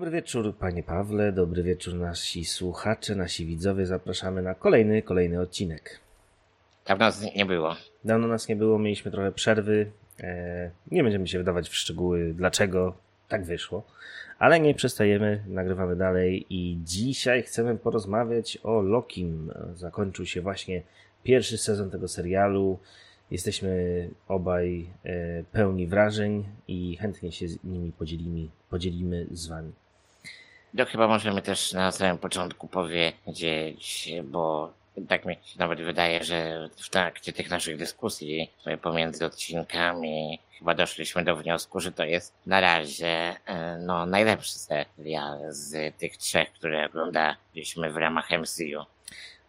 Dobry wieczór, panie Pawle, dobry wieczór nasi słuchacze, nasi widzowie. Zapraszamy na kolejny, kolejny odcinek. Dawno nas nie było. Dawno nas nie było, mieliśmy trochę przerwy. E, nie będziemy się wydawać w szczegóły, dlaczego tak wyszło, ale nie przestajemy, nagrywamy dalej i dzisiaj chcemy porozmawiać o Lokim. Zakończył się właśnie pierwszy sezon tego serialu. Jesteśmy obaj e, pełni wrażeń i chętnie się z nimi podzielimy, podzielimy z wami. To chyba możemy też na samym początku powiedzieć, bo tak mi nawet wydaje, że w trakcie tych naszych dyskusji pomiędzy odcinkami chyba doszliśmy do wniosku, że to jest na razie e, no, najlepszy serial z tych trzech, które oglądaliśmy w ramach MCU.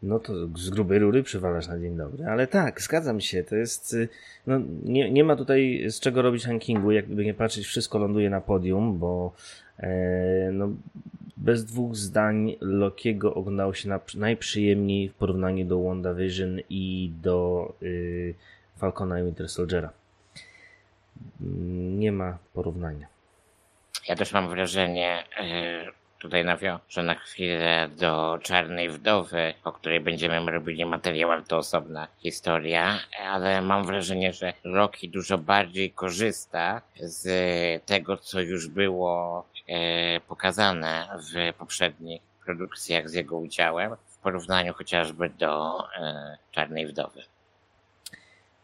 No to z grubej rury przywalasz na dzień dobry, ale tak, zgadzam się, to jest, y, no nie, nie ma tutaj z czego robić rankingu, jakby nie patrzeć, wszystko ląduje na podium, bo no, bez dwóch zdań Lokiego oglądało się na, najprzyjemniej w porównaniu do WandaVision i do y, Falcona i Winter Soldiera. Nie ma porównania. Ja też mam wrażenie, y, tutaj nawiążę na chwilę do Czarnej Wdowy, o której będziemy robili materiał, ale to osobna historia, ale mam wrażenie, że Rocky dużo bardziej korzysta z tego, co już było e, pokazane w poprzednich produkcjach z jego udziałem, w porównaniu chociażby do e, Czarnej Wdowy.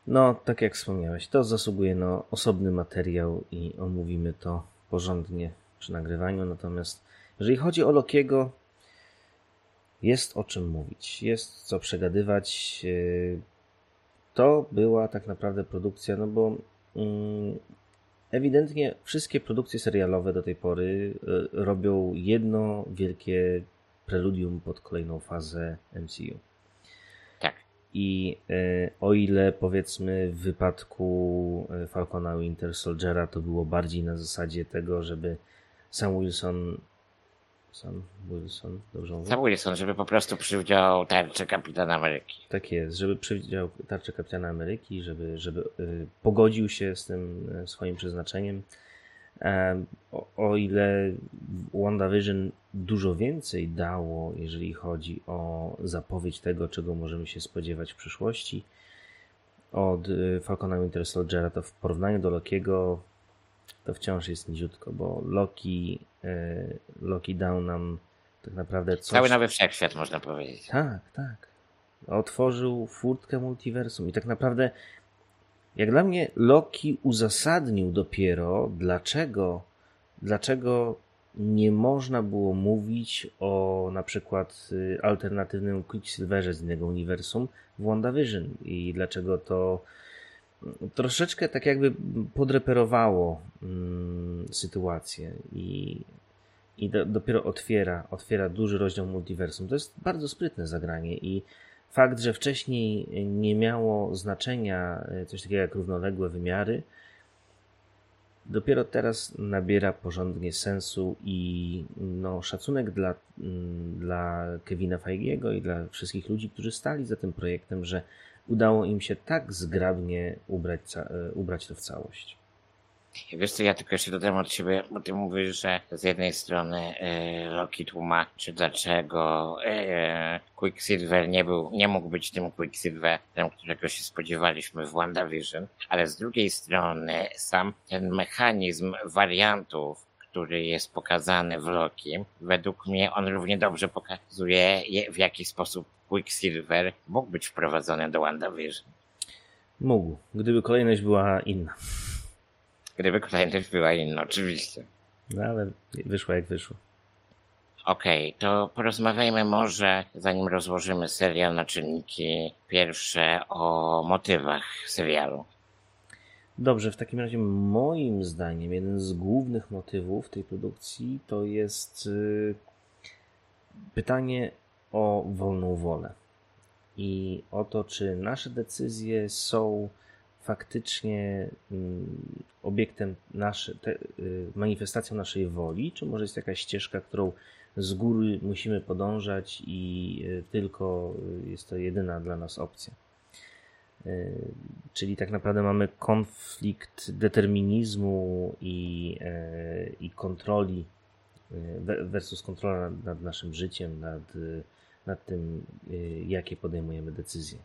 No, tak jak wspomniałeś, to zasługuje na osobny materiał i omówimy to porządnie przy nagrywaniu, natomiast jeżeli chodzi o Lokiego, jest o czym mówić, jest co przegadywać. E, to była tak naprawdę produkcja, no bo mm, ewidentnie wszystkie produkcje serialowe do tej pory e, robią jedno wielkie preludium pod kolejną fazę MCU. Tak. I e, o ile powiedzmy w wypadku Falcona Winter Soldiera to było bardziej na zasadzie tego, żeby Sam Wilson sam Wilson, dobrze mówię? Sam Wilson, żeby po prostu przywdział tarczę Kapitana Ameryki. Tak jest, żeby przywdział tarczę Kapitana Ameryki, żeby, żeby y, pogodził się z tym y, swoim przeznaczeniem. E, o, o ile WandaVision dużo więcej dało, jeżeli chodzi o zapowiedź tego, czego możemy się spodziewać w przyszłości, od y, Falcona Winter Soldiera, to w porównaniu do Lokiego to wciąż jest niziutko, bo Loki, e, Loki dał nam tak naprawdę coś... Cały nowy wszechświat, można powiedzieć. Tak, tak. Otworzył furtkę multiversum i tak naprawdę jak dla mnie Loki uzasadnił dopiero, dlaczego, dlaczego nie można było mówić o na przykład y, alternatywnym Quicksilverze z innego uniwersum w WandaVision i dlaczego to troszeczkę tak jakby podreperowało mm, sytuację i, i do, dopiero otwiera, otwiera duży rozdział multiversum. To jest bardzo sprytne zagranie i fakt, że wcześniej nie miało znaczenia e, coś takiego jak równoległe wymiary, dopiero teraz nabiera porządnie sensu i no, szacunek dla, mm, dla Kevina Feigiego i dla wszystkich ludzi, którzy stali za tym projektem, że udało im się tak zgrabnie ubrać, e, ubrać to w całość. Wiesz co, ja tylko jeszcze dodam od siebie, bo ty mówisz, że z jednej strony e, Loki tłumaczy, dlaczego e, Quicksilver nie był, nie mógł być tym Quicksilverem, którego się spodziewaliśmy w WandaVision, ale z drugiej strony sam ten mechanizm wariantów, który jest pokazany w Loki, według mnie on równie dobrze pokazuje, w jaki sposób Quicksilver mógł być wprowadzony do WandaVision. Mógł, gdyby kolejność była inna. Gdyby kolejność była inna, oczywiście. No ale wyszło jak wyszło. Okej, okay, to porozmawiajmy może, zanim rozłożymy serial na czynniki pierwsze, o motywach serialu. Dobrze, w takim razie moim zdaniem jeden z głównych motywów tej produkcji to jest yy, pytanie o wolną wolę i o to, czy nasze decyzje są faktycznie mm, obiektem nasze, te, y, manifestacją naszej woli, czy może jest jakaś ścieżka, którą z góry musimy podążać i y, tylko y, jest to jedyna dla nas opcja. Czyli tak naprawdę mamy konflikt determinizmu i, i kontroli versus kontrola nad, naszym życiem, nad, nad tym, jakie podejmujemy decyzje.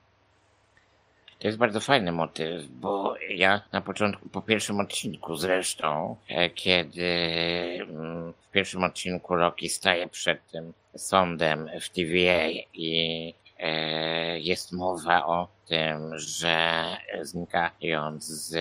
To jest bardzo fajny motyw, bo ja na początku, po pierwszym odcinku zresztą, e, kiedy mm, w pierwszym odcinku Rocky staje przed tym sądem w TVA i jest mowa o tym, że znikając z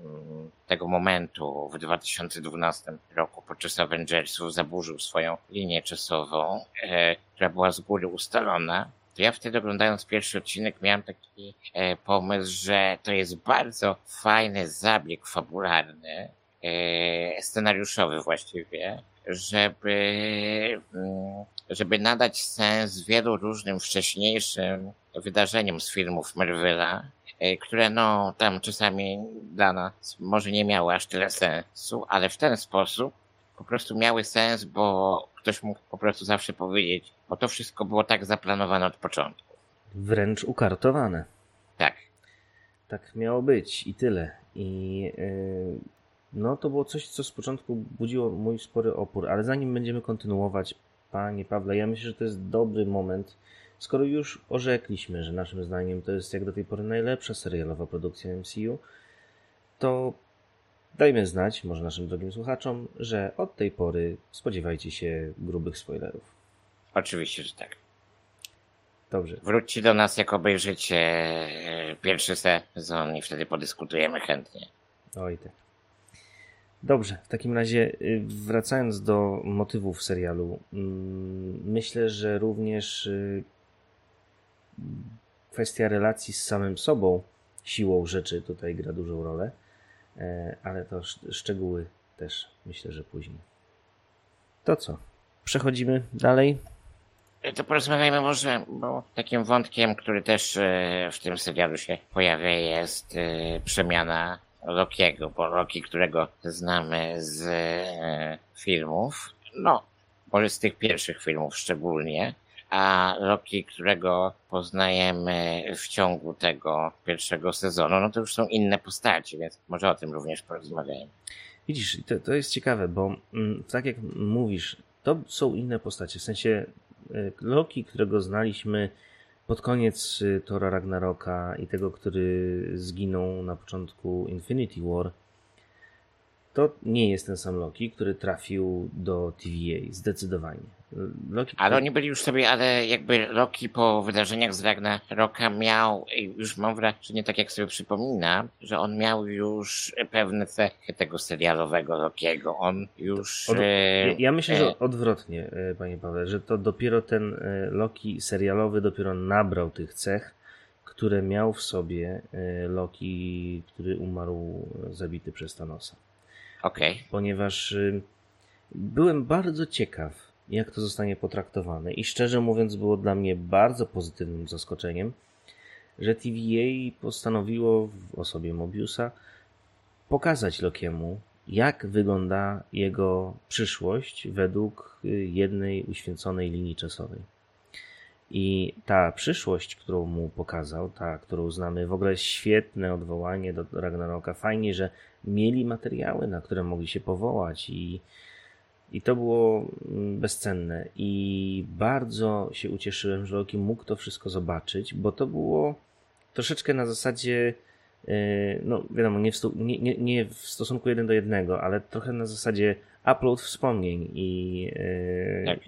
mm, tego momentu w 2012 roku podczas Avengersów zaburzył swoją linię czasową, e, która była z góry ustalona to ja wtedy oglądając pierwszy odcinek miałem taki e, pomysł, że to jest bardzo fajny zabieg fabularny, e, scenariuszowy właściwie, żeby, mm, żeby nadać sens wielu różnym wcześniejszym wydarzeniom z filmów Marvela, e, które no tam czasami dla nas może nie miały aż tyle sensu, ale w ten sposób po prostu miały sens, bo ktoś mógł po prostu zawsze powiedzieć, bo to wszystko było tak zaplanowane od początku. Wręcz ukartowane. Tak. Tak miało być i tyle. I yy, no to było coś, co z początku budziło mój spory opór, ale zanim będziemy kontynuować, panie Pawle, ja myślę, że to jest dobry moment, skoro już orzekliśmy, że naszym zdaniem to jest jak do tej pory najlepsza serialowa produkcja MCU, to Dajmy znać, może naszym drogim słuchaczom, że od tej pory spodziewajcie się grubych spoilerów. Oczywiście, że tak. Dobrze. Wróćcie do nas, jak obejrzycie e, pierwszy sezon i wtedy podyskutujemy chętnie. Oj tak. Dobrze, w takim razie y, wracając do motywów serialu, mm, myślę, że również y, kwestia relacji z samym sobą siłą rzeczy tutaj gra dużą rolę. E, ale to szczegóły też myślę, że później. To co? Przechodzimy dalej. E, to porozmawiajmy może, bo takim wątkiem, który też e, w tym serialu się pojawia, jest przemiana Rockiego, bo Rocky, którego znamy z filmów, no, może z tych pierwszych filmów szczególnie, a Loki, którego poznajemy w ciągu tego pierwszego sezonu, no to już są inne postacie, więc może o tym również porozmawiajmy. Widzisz, to, to jest ciekawe, bo mm, tak jak mówisz, to są inne postacie. W sensie Loki, którego znaliśmy pod koniec y, Tora Ragnaroka i tego, który zginął na początku Infinity War, to nie jest ten sam Loki, który trafił do TVA, zdecydowanie. Loki ale oni byli już sobie, ale jakby Loki po wydarzeniach z Ragnaroka miał, już mam wrażenie, tak jak sobie przypomina, że on miał już pewne cechy tego serialowego Lokiego. On już... Od, e, ja myślę, że odwrotnie, e, panie Paweł, że to dopiero ten e, Loki serialowy dopiero nabrał tych cech, które miał w sobie Loki, który umarł zabity przez Thanosa. Okej. Okay. Ponieważ byłem bardzo ciekaw, jak to zostanie potraktowane i szczerze mówiąc było dla mnie bardzo pozytywnym zaskoczeniem, że TVA postanowiło w osobie Mobiusa pokazać Lokiemu, jak wygląda jego przyszłość według y, jednej uświęconej linii czasowej. I ta przyszłość, którą mu pokazał, ta, którą znamy, w ogóle świetne odwołanie do Ragnaroka. Fajnie, że mieli materiały, na które mogli się powołać i, i to było mm, bezcenne. I bardzo się ucieszyłem, że Loki mógł to wszystko zobaczyć, bo to było troszeczkę na zasadzie, e, no wiadomo, nie w, nie, nie, nie w stosunku jeden do jednego, ale trochę na zasadzie upload wspomnień i e, tak.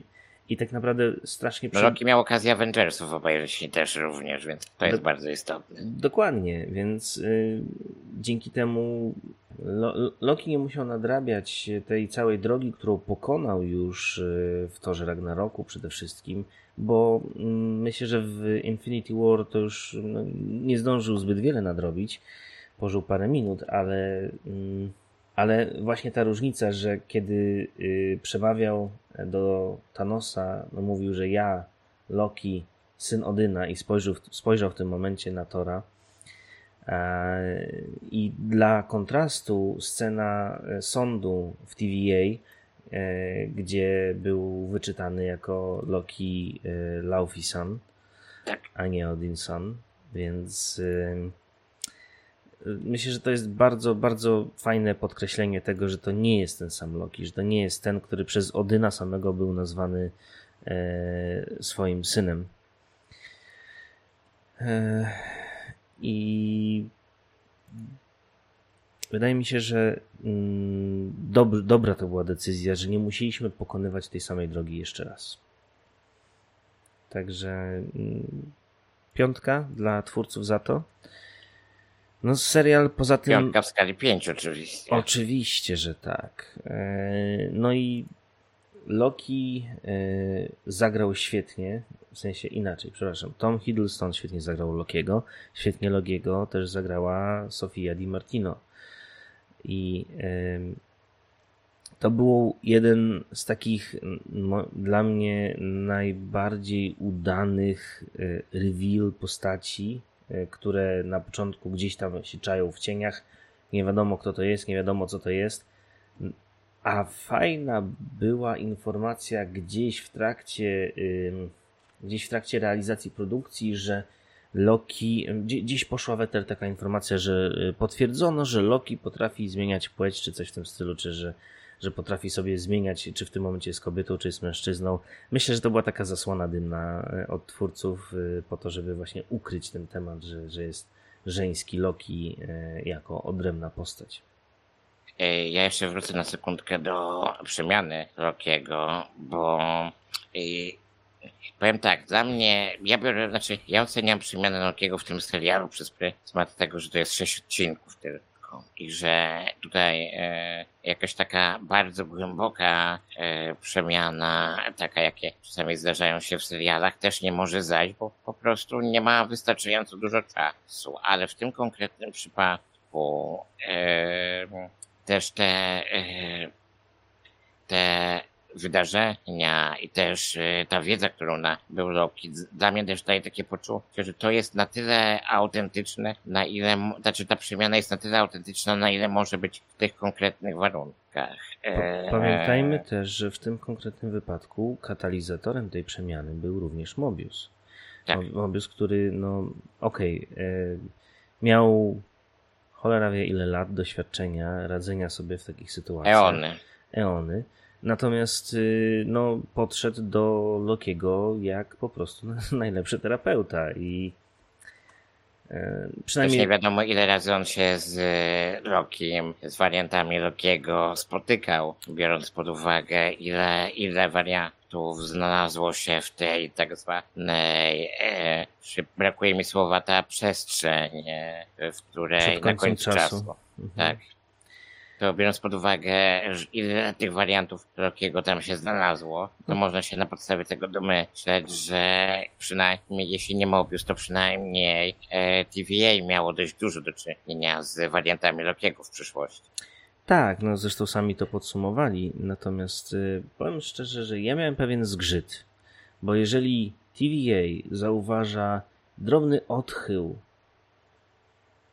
I tak naprawdę strasznie... Przy... Loki miał okazję Avengersów obejrzeć też również, więc to jest Do... bardzo istotne. Dokładnie, więc y, dzięki temu Loki nie musiał nadrabiać tej całej drogi, którą pokonał już y, w torze Ragnaroku przede wszystkim, bo y, myślę, że w Infinity War to już no, nie zdążył zbyt wiele nadrobić. Pożył parę minut, ale mm, ale właśnie ta różnica, że kiedy y, przemawiał do Thanosa, no mówił, że ja, Loki, syn Odyna i spojrzał, spojrzał w tym momencie na Tora. I dla kontrastu scena e, sądu w TVA, e, gdzie był wyczytany jako Loki e, Laufey-san, tak. a nie Odin-san, więc myślę, że to jest bardzo, bardzo fajne podkreślenie tego, że to nie jest ten sam Loki, że to nie jest ten, który przez Odyna samego był nazwany e, swoim synem. E, I wydaje mi się, że mm, dob dobra to była decyzja, że nie musieliśmy pokonywać tej samej drogi jeszcze raz. Także mm, piątka dla twórców za to. No serial poza tym... Piątka w skali 5 oczywiście. Oczywiście, że tak. E, no i Loki e, zagrał świetnie, w sensie inaczej, przepraszam. Tom Hiddleston świetnie zagrał Lokiego, świetnie Logiego też zagrała Sofia Di Martino. I to był jeden z takich dla mnie najbardziej udanych e, reveal postaci, które na początku gdzieś tam się czają w cieniach. Nie wiadomo kto to jest, nie wiadomo co to jest. A fajna była informacja gdzieś w trakcie, gdzieś w trakcie realizacji produkcji, że Loki, gdzieś poszła weter taka informacja, że y, potwierdzono, że Loki potrafi zmieniać płeć, czy coś w tym stylu, czy że że potrafi sobie zmieniać, czy w tym momencie jest kobietą, czy jest mężczyzną. Myślę, że to była taka zasłona dymna e, od twórców e, po to, żeby właśnie ukryć ten temat, że, że jest żeński Loki e, jako odrębna postać. Ja jeszcze wrócę na sekundkę do przemiany Lokiego, bo powiem tak, dla mnie, ja biorę, znaczy, ja oceniam przemianę Lokiego w tym serialu przez pryzmat tego, że to jest sześć odcinków tylko i że tutaj e, jakaś taka bardzo głęboka e, przemiana, taka jakie czasami zdarzają się w serialach, też nie może zajść, bo po prostu nie ma wystarczająco dużo czasu. Ale w tym konkretnym przypadku e, też te, e, te wydarzenia i też y, ta wiedza, którą nabył Loki, dla mnie też daje takie poczucie, że to jest na tyle autentyczne, na ile, znaczy ta przemiana jest na tyle autentyczna, na ile może być w tych konkretnych warunkach. E, pamiętajmy też, że w tym konkretnym wypadku katalizatorem tej przemiany był również Mobius. Tak. Mobius, który, no, okej, okay, e, miał cholera wie ile lat doświadczenia radzenia sobie w takich sytuacjach. Eony. Eony. Natomiast y, no, podszedł do Lokiego jak po prostu najlepszy terapeuta i e, przynajmniej... Też nie wiadomo ile razy on się z Lokiem, z wariantami Lokiego spotykał, biorąc pod uwagę ile, ile wariantów znalazło się w tej tak zwanej, e, brakuje mi słowa, ta przestrzeń, e, w której na końcu czasu. czasu. Mhm. Tak to biorąc pod uwagę, ile tych wariantów Rockiego tam się znalazło, to można się na podstawie tego domyśleć, że przynajmniej, jeśli nie Mobius, to przynajmniej e, TVA miało dość dużo do czynienia z wariantami Rockiego w przyszłości. Tak, no zresztą sami to podsumowali, natomiast y, powiem szczerze, że ja miałem pewien zgrzyt, bo jeżeli TVA zauważa drobny odchył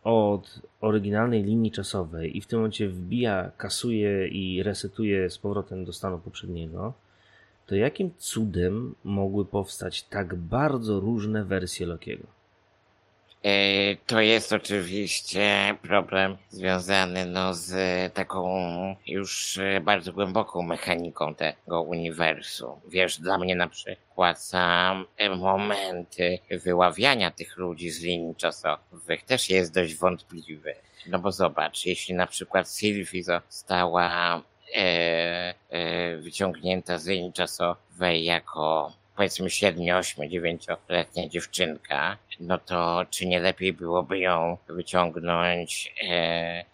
od oryginalnej linii czasowej i w tym momencie wbija, kasuje i resetuje z powrotem do stanu poprzedniego, to jakim cudem mogły powstać tak bardzo różne wersje Lokiego? E, to jest oczywiście problem związany no, z taką już bardzo głęboką mechaniką tego uniwersum. Wiesz, dla mnie na przykład sam momenty wyławiania tych ludzi z linii czasowych też jest dość wątpliwy. No bo zobacz, jeśli na przykład Sylwii została e, e, wyciągnięta z linii czasowej jako powiedzmy 7, 8, 9-letnia dziewczynka, no to czy nie lepiej byłoby ją wyciągnąć, e, e,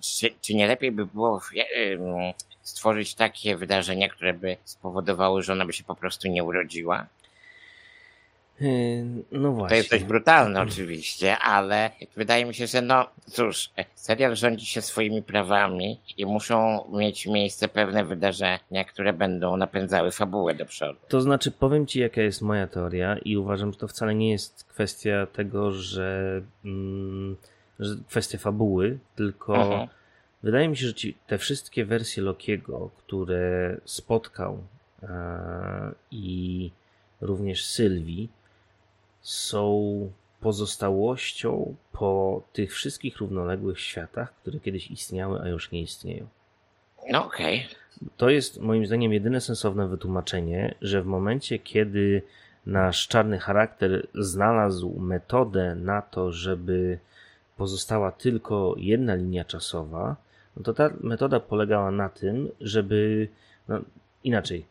czy, czy nie lepiej by było e, stworzyć takie wydarzenia, które by spowodowały, że ona by się po prostu nie urodziła? Yy, no właśnie. To jest dość brutalne oczywiście, ale wydaje mi się, że no cóż, serial rządzi się swoimi prawami i muszą mieć miejsce pewne wydarzenia, które będą napędzały fabułę do przodu. To znaczy, powiem ci jaka jest moja teoria i uważam, że to wcale nie jest kwestia tego, że, mm, że kwestia fabuły, tylko mhm. wydaje mi się, że ci, te wszystkie wersje Lokiego, które spotkał e, i również Sylwii, są pozostałością po tych wszystkich równoległych światach, które kiedyś istniały, a już nie istnieją. No okej. Okay. To jest moim zdaniem jedyne sensowne wytłumaczenie, że w momencie, kiedy nasz czarny charakter znalazł metodę na to, żeby pozostała tylko jedna linia czasowa, no to ta metoda polegała na tym, żeby no, inaczej.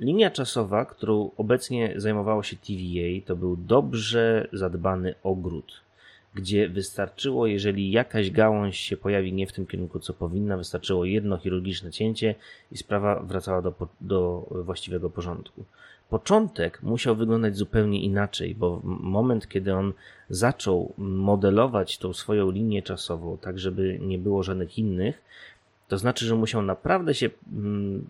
Linia czasowa, którą obecnie zajmowało się TVA, to był dobrze zadbany ogród, gdzie wystarczyło, jeżeli jakaś gałąź się pojawi nie w tym kierunku, co powinna, wystarczyło jedno chirurgiczne cięcie i sprawa wracała do, do właściwego porządku. Początek musiał wyglądać zupełnie inaczej, bo moment, kiedy on zaczął modelować tą swoją linię czasową, tak żeby nie było żadnych innych, to znaczy, że musiał naprawdę się mm,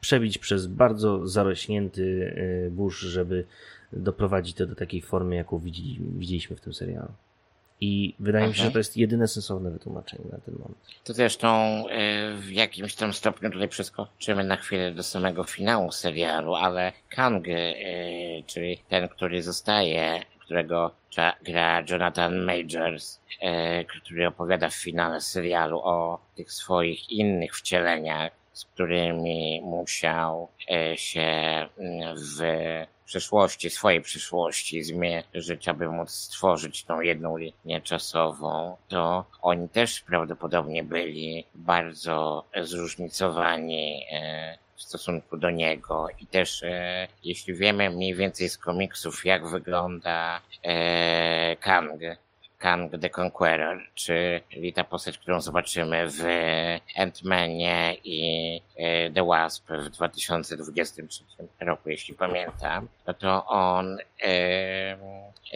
przebić przez bardzo zarośnięty y, burz, żeby doprowadzić to do takiej formy, jaką widzieliśmy w tym serialu. I wydaje mi się, że to jest jedyne sensowne wytłumaczenie na ten moment. To zresztą e, w jakimś tam stopniu tutaj przeskoczymy na chwilę do samego finału serialu, ale Kang, e, czyli ten, który zostaje, którego gra Jonathan Majors, e, który opowiada w finale serialu o tych swoich innych wcieleniach, z którymi musiał się mm, w przyszłości, swojej przyszłości, zmierzyć, aby móc stworzyć tą jedną linię czasową, to oni też prawdopodobnie byli bardzo zróżnicowani e, w stosunku do niego. I też e, jeśli wiemy mniej więcej z komiksów jak wygląda e, Kang, Kang the Conqueror, czyli ta postać, którą zobaczymy w Ant-Manie i e, The Wasp w 2023 roku, jeśli pamiętam, no to on, e,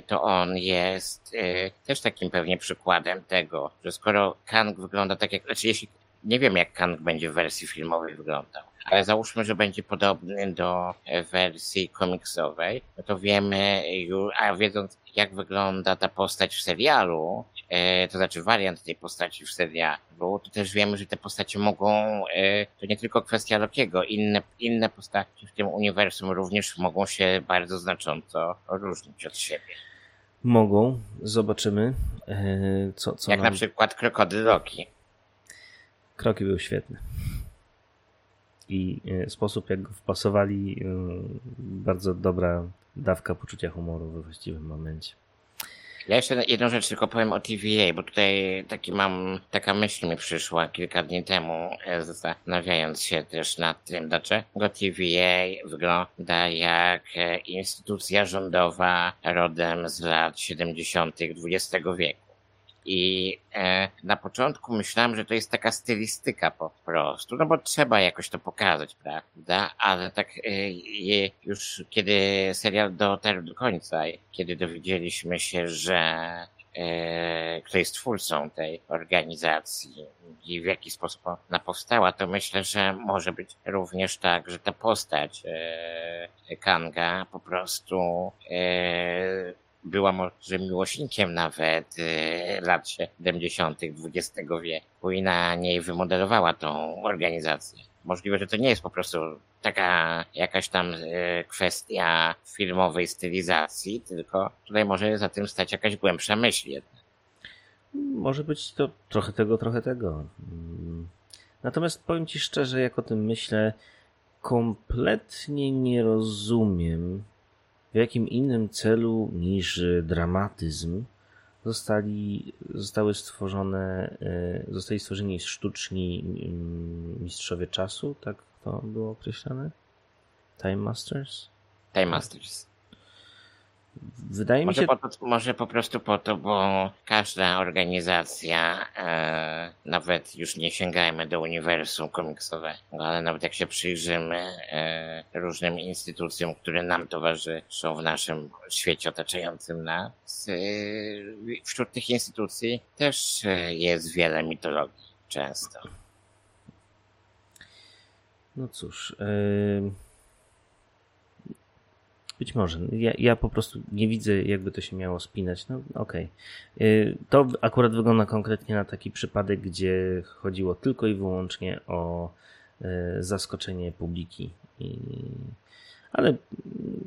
to on jest e, też takim pewnie przykładem tego, że skoro Kang wygląda tak jak, znaczy jeśli, nie wiem jak Kang będzie w wersji filmowej wyglądał, ale załóżmy, że będzie podobny do wersji komiksowej, no to wiemy już, a wiedząc jak wygląda ta postać w serialu, e, to znaczy wariant tej postaci w serialu, to też wiemy, że te postacie mogą, e, to nie tylko kwestia Lokiego, inne, inne postaci w tym uniwersum również mogą się bardzo znacząco różnić od siebie. Mogą, zobaczymy. E, co, co jak nam... na przykład Krokodyl Loki. Kroki był świetny i e, sposób, jak go wpasowali, e, bardzo dobra dawka poczucia humoru we właściwym momencie. Ja jeszcze jedną rzecz tylko powiem o TVA, bo tutaj taki mam, taka myśl mi przyszła kilka dni temu, e, zastanawiając się też nad tym, dlaczego TVA wygląda jak instytucja rządowa rodem z lat 70. XX wieku. I e, na początku myślałem, że to jest taka stylistyka po prostu, no bo trzeba jakoś to pokazać, prawda? Ale tak e, już kiedy serial dotarł do końca, kiedy dowiedzieliśmy się, że e, kto jest twórcą tej organizacji i w jaki sposób ona powstała, to myślę, że może być również tak, że ta postać e, Kanga po prostu e, była może miłośnikiem nawet e, lat 70. XX wieku i na niej wymodelowała tą organizację. Możliwe, że to nie jest po prostu taka jakaś tam e, kwestia filmowej stylizacji, tylko tutaj może za tym stać jakaś głębsza myśl. Może być to trochę tego, trochę tego. Mm. Natomiast powiem Ci szczerze, jak o tym myślę, kompletnie nie rozumiem w jakim innym celu niż dramatyzm zostali, zostały stworzone, e, zostali stworzeni sztuczni mm, mistrzowie czasu, tak to było określone? Time Masters? Time Masters. Wydaje może mi się... Po to, może po prostu po to, bo każda organizacja, e, nawet już nie sięgajmy do uniwersum komiksowego, ale nawet jak się przyjrzymy e, różnym instytucjom, które nam towarzyszą w naszym świecie otaczającym nas, e, wśród tych instytucji też e, jest wiele mitologii często. No cóż... Yy... Być może. Ja, ja po prostu nie widzę, jakby to się miało spinać. No okej. Okay. To akurat wygląda konkretnie na taki przypadek, gdzie chodziło tylko i wyłącznie o y, zaskoczenie publiki. I... Ale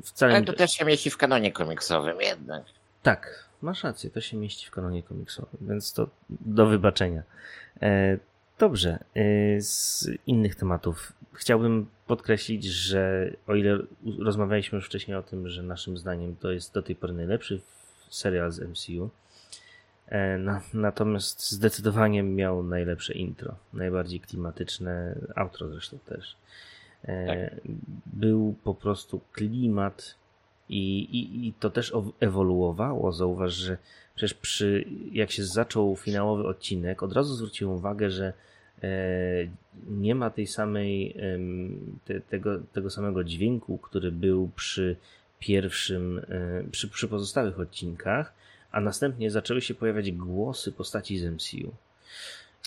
wcale. Ale to też się mieści w kanonie komiksowym jednak. Tak, masz rację, to się mieści w kanonie komiksowym, więc to do wybaczenia. E, dobrze, e, z innych tematów chciałbym podkreślić, że o ile rozmawialiśmy już wcześniej o tym, że naszym zdaniem to jest do tej pory najlepszy serial z MCU, e, na, natomiast zdecydowanie miał najlepsze intro, najbardziej klimatyczne, outro zresztą też. E, tak. Był po prostu klimat i, i, i to też ewoluowało. Zauważ, że przecież przy, jak się zaczął finałowy odcinek, od razu zwróciłem uwagę, że nie ma tej samej, te, tego, tego samego dźwięku, który był przy pierwszym, e, przy, przy pozostałych odcinkach, a następnie zaczęły się pojawiać głosy postaci z MCU.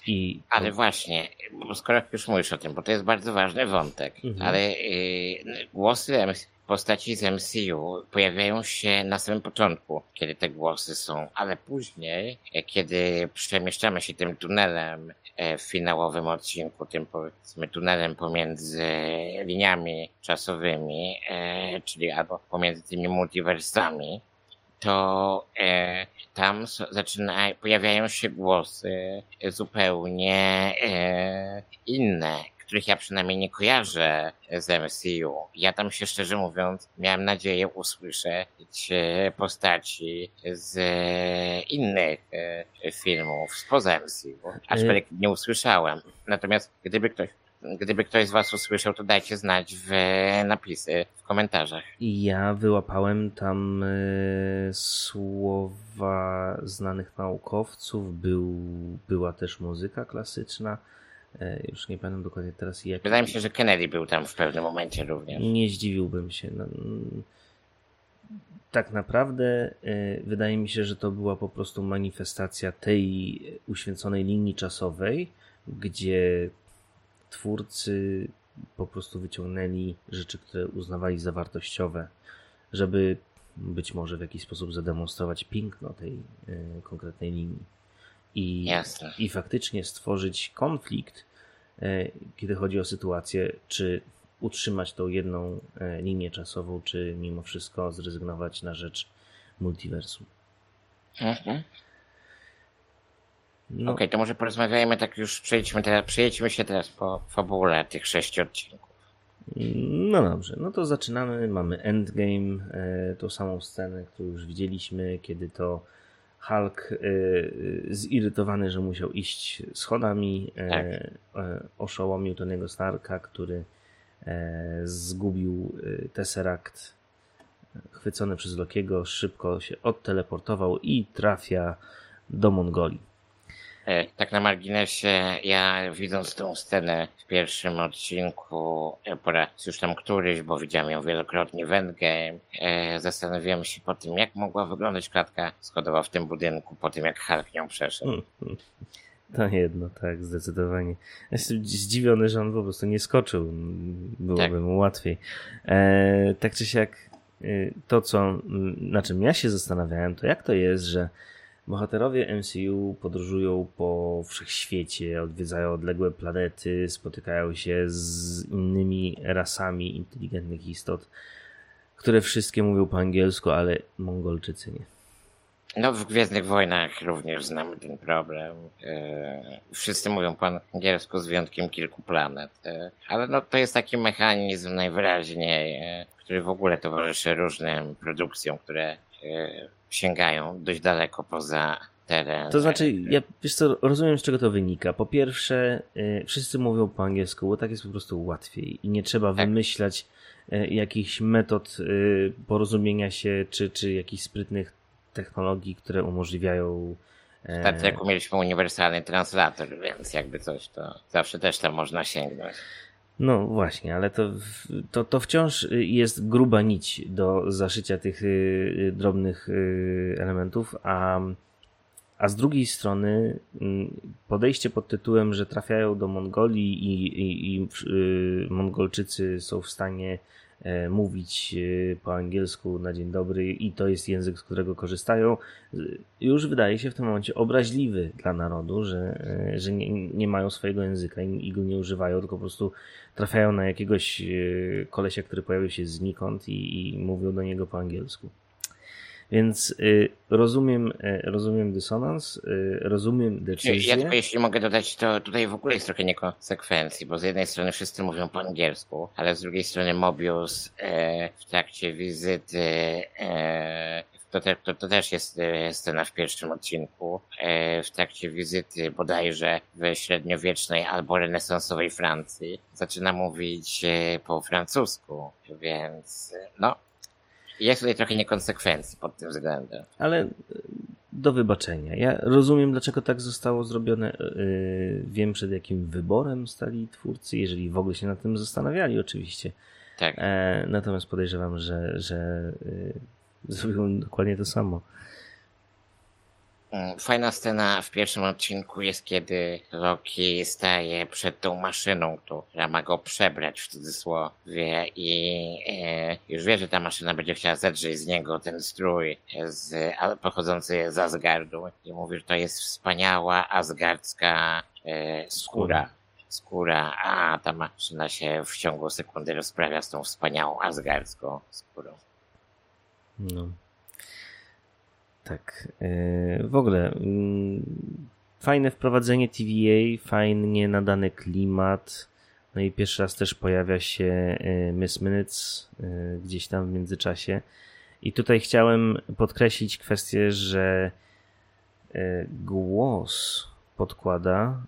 I ale właśnie, skoro już mówisz o tym, bo to jest bardzo ważny wątek, mhm. ale y, głosy postaci z MCU pojawiają się na samym początku, kiedy te głosy są, ale później, e, kiedy przemieszczamy się tym tunelem e, w finałowym odcinku, tym powiedzmy tunelem pomiędzy liniami czasowymi, e, czyli albo pomiędzy tymi multiversami, to tam zaczyna, pojawiają się głosy zupełnie inne, których ja przynajmniej nie kojarzę z MCU. Ja tam się szczerze mówiąc miałem nadzieję usłyszeć e, postaci z innych e, filmów spoza MCU, aczkolwiek nie usłyszałem. Natomiast gdyby ktoś Gdyby ktoś z Was usłyszał, to dajcie znać w napisy, w komentarzach. Ja wyłapałem tam y, słowa znanych naukowców, był, była też muzyka klasyczna. E, już nie pamiętam dokładnie teraz jak. Wydaje mi się, że Kennedy był tam w pewnym momencie również. Nie zdziwiłbym się. No, mm, tak naprawdę y, wydaje mi się, że to była po prostu manifestacja tej uświęconej linii czasowej, gdzie twórcy po prostu wyciągnęli rzeczy, które uznawali za wartościowe, żeby być może w jakiś sposób zademonstrować piękno tej y, konkretnej linii. I, I faktycznie stworzyć konflikt, y, kiedy chodzi o sytuację, czy utrzymać tą jedną y, linię czasową, czy mimo wszystko zrezygnować na rzecz multiversum. Mhm. No. Okej, okay, to może porozmawiajmy tak już, przejdźmy teraz, przejdźmy się teraz po fabule tych sześciu odcinków. No dobrze, no to zaczynamy. Mamy Endgame, e, tą samą scenę, którą już widzieliśmy, kiedy to Hulk e, zirytowany, że musiał iść schodami, e, tak. e, oszołomił Tony'ego Starka, który e, zgubił e, Tesseract chwycony przez Lokiego, szybko się odteleportował i trafia do Mongolii. E, tak na marginesie, ja widząc tą scenę w pierwszym odcinku, e, po raz już tam któryś, bo widziałem ją wielokrotnie w Endgame, e, zastanawiałem się po tym, jak mogła wyglądać klatka schodowa w tym budynku, po tym jak Hulk nią przeszedł. Hmm, hmm. To jedno, tak, zdecydowanie. Jestem zdziwiony, że on po prostu nie skoczył. Byłoby tak. mu łatwiej. E, tak czy siak, to co, na czym ja się zastanawiałem, to jak to jest, że Bohaterowie MCU podróżują po wszechświecie, odwiedzają odległe planety, spotykają się z innymi rasami inteligentnych istot, które wszystkie mówią po angielsku, ale Mongolczycy nie. No, w Gwiezdnych Wojnach również znamy ten problem. E, wszyscy mówią po angielsku z wyjątkiem kilku planet. E, ale no, to jest taki mechanizm najwyraźniej, e, który w ogóle towarzyszy różnym produkcjom, które sięgają dość daleko poza teren. To znaczy, ja wiesz co, rozumiem z czego to wynika. Po pierwsze, y, wszyscy mówią po angielsku, bo tak jest po prostu łatwiej i nie trzeba tak. wymyślać y, jakichś metod y, porozumienia się, czy, czy jakichś sprytnych technologii, które umożliwiają tak jak mieliśmy uniwersalny translator, więc jakby coś, to zawsze też tam można sięgnąć. No właśnie, ale to, to, to wciąż jest gruba nić do zaszycia tych y, y, drobnych y, elementów, a, a z drugiej strony mm, podejście pod tytułem, że trafiają do Mongolii i, i, i Mongolczycy są w stanie mówić e, po angielsku na dzień dobry i to jest język, z którego korzystają, już wydaje się w tym momencie obraźliwy dla narodu, że, e, że nie, nie mają swojego języka i, go nie używają, tylko po prostu trafiają na jakiegoś kolesia, który pojawił się znikąd i, i mówią do niego po angielsku. Więc y, rozumiem, y, rozumiem dysonans, y, rozumiem decyzję. Ja jeśli mogę dodać, to tutaj w ogóle jest trochę niekonsekwencji, bo z jednej strony wszyscy mówią po angielsku, ale z drugiej strony Mobius e, w trakcie wizyty e, to, te, to, to, też jest e, scena w pierwszym odcinku. E, w trakcie wizyty bodajże w średniowiecznej albo renesansowej Francji zaczyna mówić e, po francusku, więc no, jest tutaj trochę niekonsekwencji pod tym względem. Ale e, do wybaczenia. Ja rozumiem, dlaczego tak zostało zrobione. E, wiem, przed jakim wyborem stali twórcy, jeżeli w ogóle się nad tym zastanawiali, oczywiście. Tak. E, natomiast podejrzewam, że, że zrobią dokładnie to samo. Mm, fajna scena w pierwszym odcinku jest, kiedy Loki staje przed tą maszyną, która ma go przebrać w cudzysłowie i e, już wie, że ta maszyna będzie chciała zedrzeć z niego ten strój z, pochodzący z Asgardu i mówi, że to jest wspaniała asgardzka e, skóra. Skóra, a ta maszyna się w ciągu sekundy rozprawia z tą wspaniałą asgardzką skórą. No. Tak. E, w ogóle mm, fajne wprowadzenie TVA, fajnie nadany klimat. No i pierwszy raz też pojawia się e, Miss Minutes e, gdzieś tam w międzyczasie. I tutaj chciałem podkreślić kwestię, że głos podkłada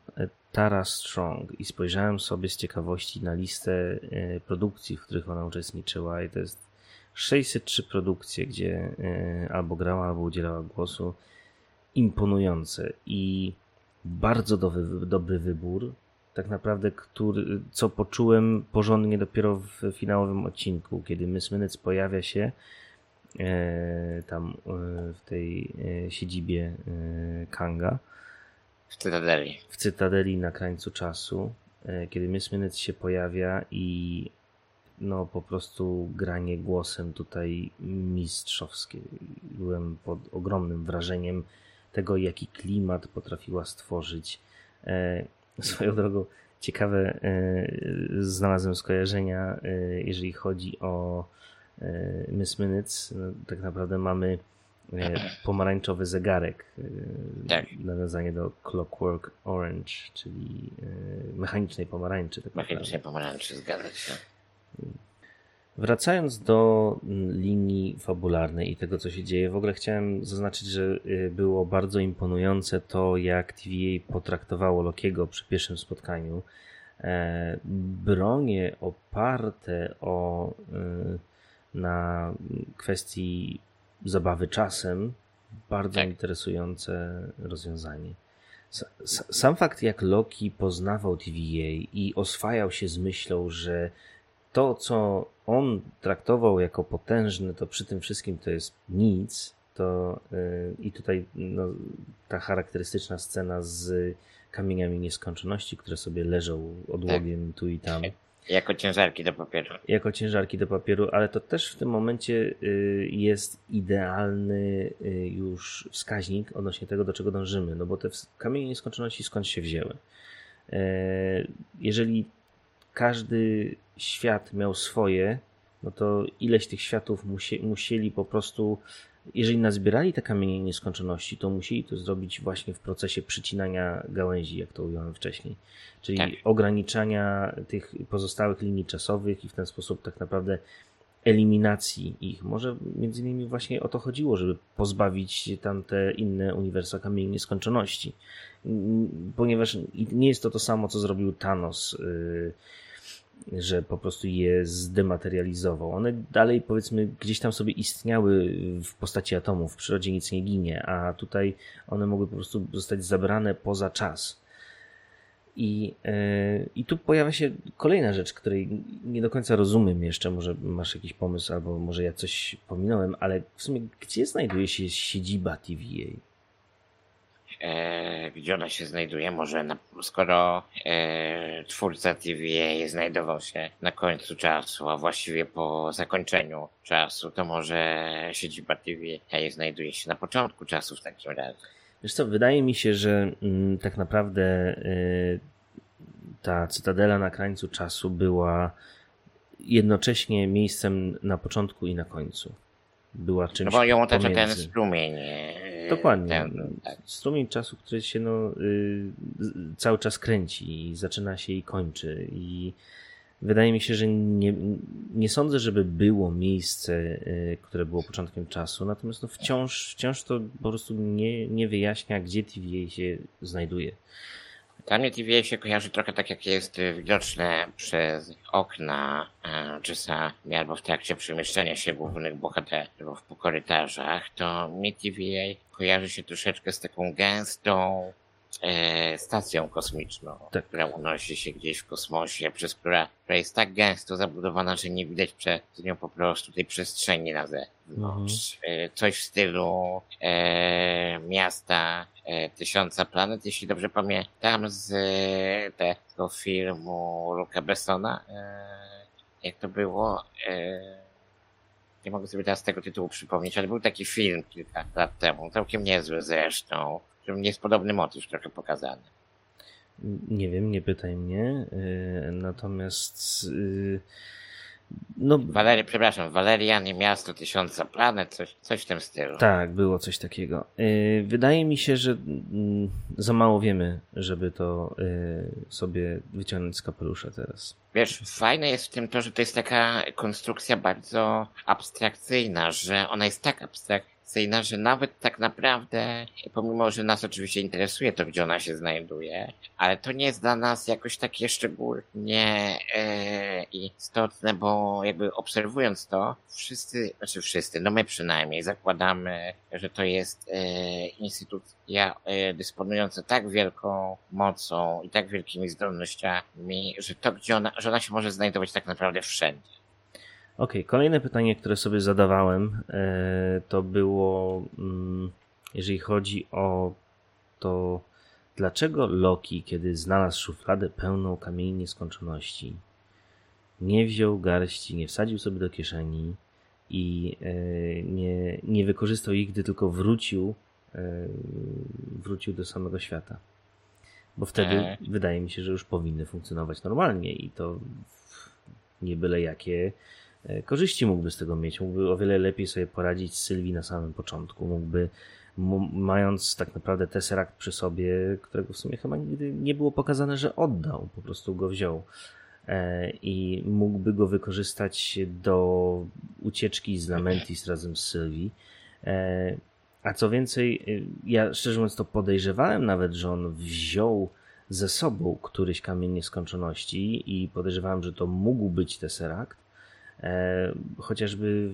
Tara Strong i spojrzałem sobie z ciekawości na listę produkcji, w których ona uczestniczyła i to jest 603 produkcje, gdzie e, albo grała, albo udzielała głosu. Imponujące i bardzo dobry, dobry wybór. Tak naprawdę, który, co poczułem porządnie dopiero w finałowym odcinku, kiedy Miss Minutes pojawia się e, tam e, w tej e, siedzibie e, Kanga. W Cytadeli. W Cytadeli na krańcu czasu, e, kiedy Miss Minutes się pojawia i no po prostu granie głosem tutaj mistrzowskie. Byłem pod ogromnym wrażeniem tego, jaki klimat potrafiła stworzyć. E, swoją drogą ciekawe e, znalazłem skojarzenia, e, jeżeli chodzi o e, Miss Minutes. No, tak naprawdę mamy e, pomarańczowy zegarek. E, tak. Nawiązanie do Clockwork Orange, czyli mechanicznej pomarańczy. Tak mechanicznej pomarańczy, zgadza się. Wracając do mm, linii fabularnej i tego, co się dzieje, w ogóle chciałem zaznaczyć, że y, było bardzo imponujące to, jak TVA potraktowało Lokiego przy pierwszym spotkaniu. E, bronie oparte o, y, na kwestii zabawy czasem, bardzo tak. interesujące rozwiązanie. Sam fakt, jak Loki poznawał TVA i oswajał się z myślą, że to, co on traktował jako potężne, to przy tym wszystkim to jest nic, to yy, i tutaj no, ta charakterystyczna scena z kamieniami nieskończoności, które sobie leżą odłogiem tak. tu i tam. Jako ciężarki do papieru. Jako ciężarki do papieru, ale to też w tym momencie y, jest idealny y, już wskaźnik odnośnie tego, do czego dążymy. No bo te kamienie nieskończoności skąd się wzięły. E, jeżeli każdy świat miał swoje, no to ileś tych światów musie, musieli po prostu, jeżeli nazbierali te kamienie nieskończoności, to musieli to zrobić właśnie w procesie przycinania gałęzi, jak to ująłem wcześniej. Czyli tak. ograniczania tych pozostałych linii czasowych i w ten sposób tak naprawdę eliminacji ich. Może między innymi właśnie o to chodziło, żeby pozbawić tamte inne uniwersa kamieni nieskończoności. Ponieważ nie jest to to samo, co zrobił Thanos. Yy, że po prostu je zdematerializował. One dalej, powiedzmy, gdzieś tam sobie istniały w postaci atomów, w przyrodzie nic nie ginie, a tutaj one mogły po prostu zostać zabrane poza czas. I, yy, I tu pojawia się kolejna rzecz, której nie do końca rozumiem jeszcze. Może masz jakiś pomysł, albo może ja coś pominąłem, ale w sumie gdzie znajduje się siedziba TVA? E, gdzie ona się znajduje. Może na, skoro e, twórca TVA znajdował się na końcu czasu, a właściwie po zakończeniu czasu, to może siedziba TVA znajduje się na początku czasu w takim razie. Wiesz co, wydaje mi się, że mm, tak naprawdę y, ta cytadela na krańcu czasu była jednocześnie miejscem na początku i na końcu. Była czymś No bo ją otacza ten strumień. e, Dokładnie. Ten, No, tak. Strumień czasu, który się no, y, cały czas kręci i zaczyna się i kończy. I wydaje mi się, że nie, nie sądzę, żeby było miejsce, y, które było początkiem czasu, natomiast no, wciąż, wciąż to po prostu nie, nie wyjaśnia, gdzie TVA się znajduje. Dla mnie TVA się kojarzy trochę tak, jak jest y, widoczne przez okna e, czasami albo w trakcie przemieszczania się głównych bohaterów po korytarzach, to mi TVA kojarzy się troszeczkę z taką gęstą e, stacją kosmiczną, Tak. która unosi się gdzieś w kosmosie, przez która, która jest tak gęsto zabudowana, że nie widać przez nią po prostu tej przestrzeni na zewnątrz. E, coś w stylu e, miasta e, Tysiąca Planet, jeśli dobrze pamiętam, z e, tego filmu Luca Bessona. E, jak to było? E, nie mogę sobie teraz tego tytułu przypomnieć, ale był taki film kilka lat temu, całkiem niezły zresztą, którym jest podobny motyw trochę pokazany. Nie wiem, nie pytaj mnie. y, Natomiast y, no Walery, przepraszam, Walerian i Miasto Tysiąca Planet, coś, coś w tym stylu. Tak, było coś takiego. Y, Wydaje mi się, że mm, za mało wiemy, żeby to sobie wyciągnąć z kapelusza teraz. Wiesz, fajne jest w tym to, że to jest taka konstrukcja bardzo abstrakcyjna, że ona jest tak abstrakcyjna, że nawet tak naprawdę, pomimo, że nas oczywiście interesuje to, gdzie ona się znajduje, ale to nie jest dla nas jakoś takie szczególnie e, istotne, bo jakby obserwując to, wszyscy, znaczy wszyscy, no my przynajmniej zakładamy, że to jest e, instytucja e, dysponująca tak wielką mocą i tak wielkimi zdolnościami, że to, gdzie ona, że ona się może znajdować tak naprawdę wszędzie. Okej, kolejne pytanie, które sobie zadawałem, e, to było, mm, jeżeli chodzi o to, dlaczego Loki, kiedy znalazł szufladę pełną kamieni nieskończoności, nie wziął garści, nie wsadził sobie do kieszeni i e, nie, nie wykorzystał ich, gdy tylko wrócił, e, wrócił do samego świata. Bo wtedy E. wydaje mi się, że już powinny funkcjonować normalnie i to nie byle jakie korzyści mógłby z tego mieć. Mógłby o wiele lepiej sobie poradzić z Sylwii na samym początku. Mógłby, mając tak naprawdę Tesseract przy sobie, którego w sumie chyba nigdy nie było pokazane, że oddał, po prostu go wziął. E, I mógłby go wykorzystać do ucieczki z Lamentis razem z Sylwii. E, A co więcej, ja szczerze mówiąc to podejrzewałem nawet, że on wziął ze sobą któryś kamień nieskończoności i podejrzewałem, że to mógł być Tesseract. E, chociażby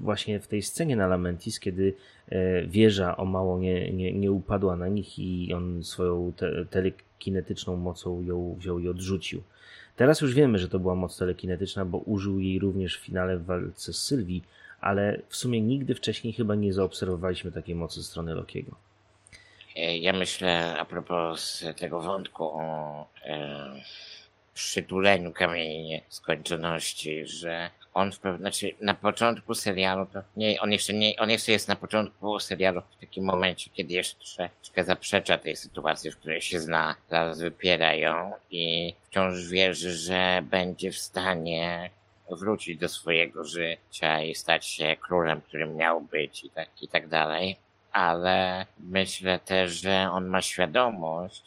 właśnie w tej scenie na Lamentis, kiedy e, wieża o mało nie, nie, nie upadła na nich i on swoją te, telekinetyczną mocą ją wziął i odrzucił. Teraz już wiemy, że to była moc telekinetyczna, bo użył jej również w finale w walce z Sylwii, ale w sumie nigdy wcześniej chyba nie zaobserwowaliśmy takiej mocy ze strony Lokiego. E, Ja myślę a propos tego wątku o przytuleniu kamieni skończoności, że on w pewnym, znaczy na początku serialu to nie, on jeszcze nie, on jeszcze jest na początku serialu w takim momencie, kiedy jeszcze troszkę zaprzecza tej sytuacji, w której się zna, zaraz wypiera ją i wciąż wierzy, że będzie w stanie wrócić do swojego życia i stać się królem, którym miał być i tak, i tak dalej. Ale myślę też, że on ma świadomość,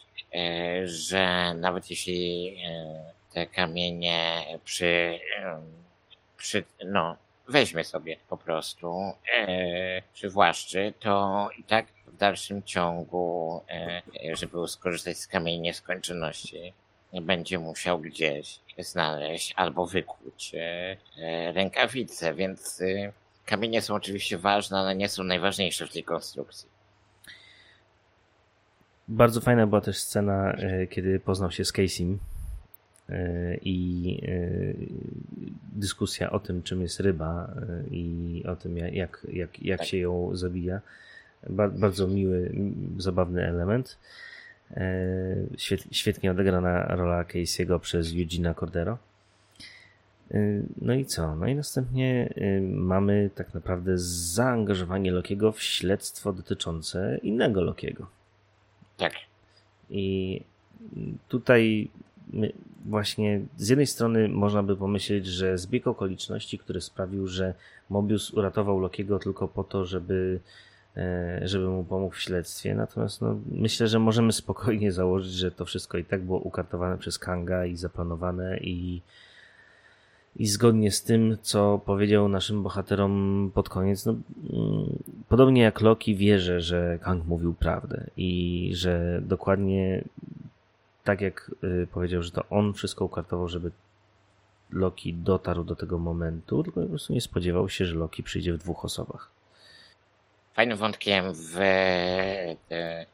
że nawet jeśli e, te kamienie przy, e, przy no, weźmie sobie po prostu, e, przywłaszczy, to i tak w dalszym ciągu, e, żeby skorzystać z kamieni nieskończoności, będzie musiał gdzieś znaleźć albo wykuć e, e, rękawice, więc e, kamienie są oczywiście ważne, ale nie są najważniejsze w tej konstrukcji. Bardzo fajna była też scena, e, kiedy poznał się z Casey'm e, i e, dyskusja o tym, czym jest ryba i o tym, jak, jak, jak, jak się ją zabija. Ba- Bardzo miły, zabawny element. Świet, świetnie odegrana rola Casey'ego przez Eugena Cordero. No i co? No i następnie mamy tak naprawdę zaangażowanie Lokiego w śledztwo dotyczące innego Lokiego. Tak. I tutaj właśnie z jednej strony można by pomyśleć, że zbieg okoliczności, który sprawił, że Mobius uratował Lokiego tylko po to, żeby, e, żeby mu pomógł w śledztwie. Natomiast no, myślę, że możemy spokojnie założyć, że to wszystko i tak było ukartowane przez Kanga i zaplanowane i, i zgodnie z tym, co powiedział naszym bohaterom pod koniec, no, mm, podobnie jak Loki wierzę, że Kang mówił prawdę i że dokładnie tak jak y, powiedział, że to on wszystko ukartował, żeby Loki dotarł do tego momentu, tylko po prostu nie spodziewał się, że Loki przyjdzie w dwóch osobach. Fajnym wątkiem w,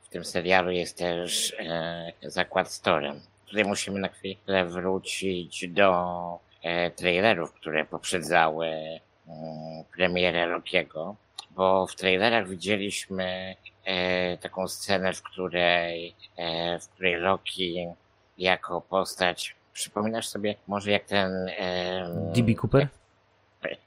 w tym serialu jest też e, zakład storem. Tutaj musimy na chwilę wrócić do trailerów, które poprzedzały mm, premierę Lokiego, bo w trailerach widzieliśmy e, taką scenę, w której, e, w której Loki jako postać, przypominasz sobie może jak ten... E, DB Cooper?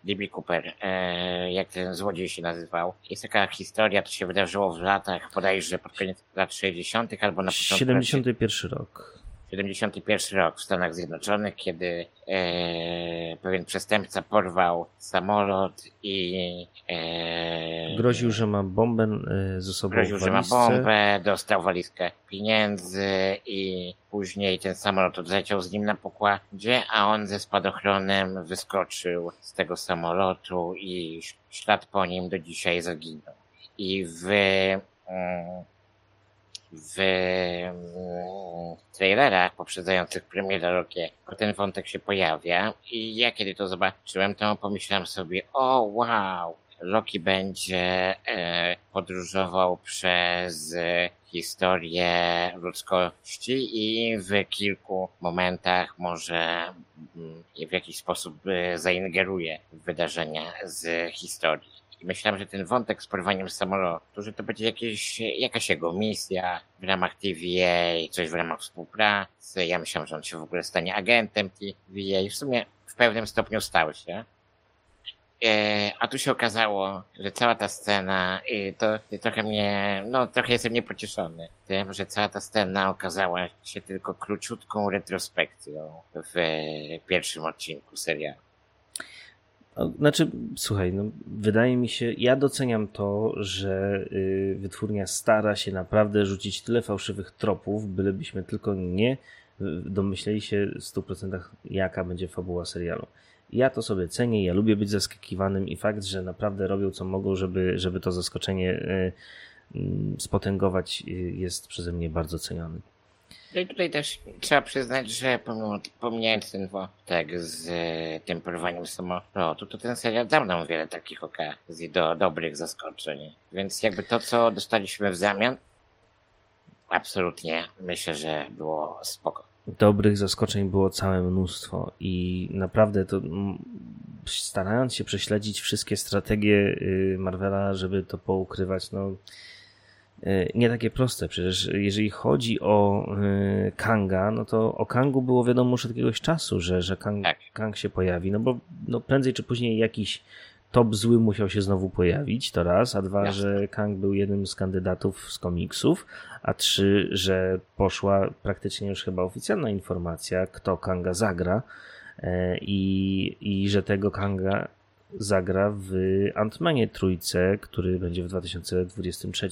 DB Cooper, e, jak ten złodziej się nazywał. Jest taka historia, to się wydarzyło w latach, bodajże pod koniec lat 60. albo na początku 71 rok. 71 rok w Stanach Zjednoczonych, kiedy e, pewien przestępca porwał samolot i e, groził, że ma bombę e, ze sobą groził, w że ma bombę, dostał walizkę pieniędzy i później ten samolot odleciał z nim na pokładzie, a on ze spadochronem wyskoczył z tego samolotu i ślad po nim do dzisiaj zaginął. I w mm, w mm, trailerach poprzedzających premierę Lokiego ten wątek się pojawia i ja kiedy to zobaczyłem, to pomyślałem sobie, o wow, Loki będzie e, podróżował przez historię ludzkości i w kilku momentach może mm, w jakiś sposób e, zaingeruje w wydarzenia z historii. Myślałem, że ten wątek z porwaniem samolotu, że to będzie jakieś, jakaś jego misja w ramach TVA, coś w ramach współpracy. Ja myślałem, że on się w ogóle stanie agentem TVA. W sumie w pewnym stopniu stał się. E, a tu się okazało, że cała ta scena, i to, trochę mnie, no trochę jestem niepocieszony tym, że cała ta scena okazała się tylko króciutką retrospekcją w pierwszym odcinku serialu. Znaczy, słuchaj, no, wydaje mi się, ja doceniam to, że y, wytwórnia stara się naprawdę rzucić tyle fałszywych tropów, bylebyśmy tylko nie y, domyśleli się w 100% jaka będzie fabuła serialu. Ja to sobie cenię, ja lubię być zaskakiwanym i fakt, że naprawdę robią co mogą, żeby, żeby to zaskoczenie y, y, spotęgować, jest przeze mnie bardzo ceniony. No tutaj też trzeba przyznać, że pomimo, pomijając ten wątek z e, tym porwaniem samolotu, to ten serial dał nam wiele takich okazji do dobrych zaskoczeń. Więc jakby to, co dostaliśmy w zamian, absolutnie myślę, że było spoko. dobrych zaskoczeń było całe mnóstwo i naprawdę to starając się prześledzić wszystkie strategie y, Marvela, żeby to poukrywać, no nie takie proste. Przecież jeżeli chodzi o y, Kanga, no to o Kangu było wiadomo już od jakiegoś czasu, że, że Kang, Tak. Kang się pojawi, no bo no prędzej czy później jakiś top zły musiał się znowu pojawić, to raz, a dwa, Jasne. że Kang był jednym z kandydatów z komiksów, a trzy, że poszła praktycznie już chyba oficjalna informacja, kto Kanga zagra e, i, i że tego Kanga zagra w Ant-Manie trójce, który będzie w 2023.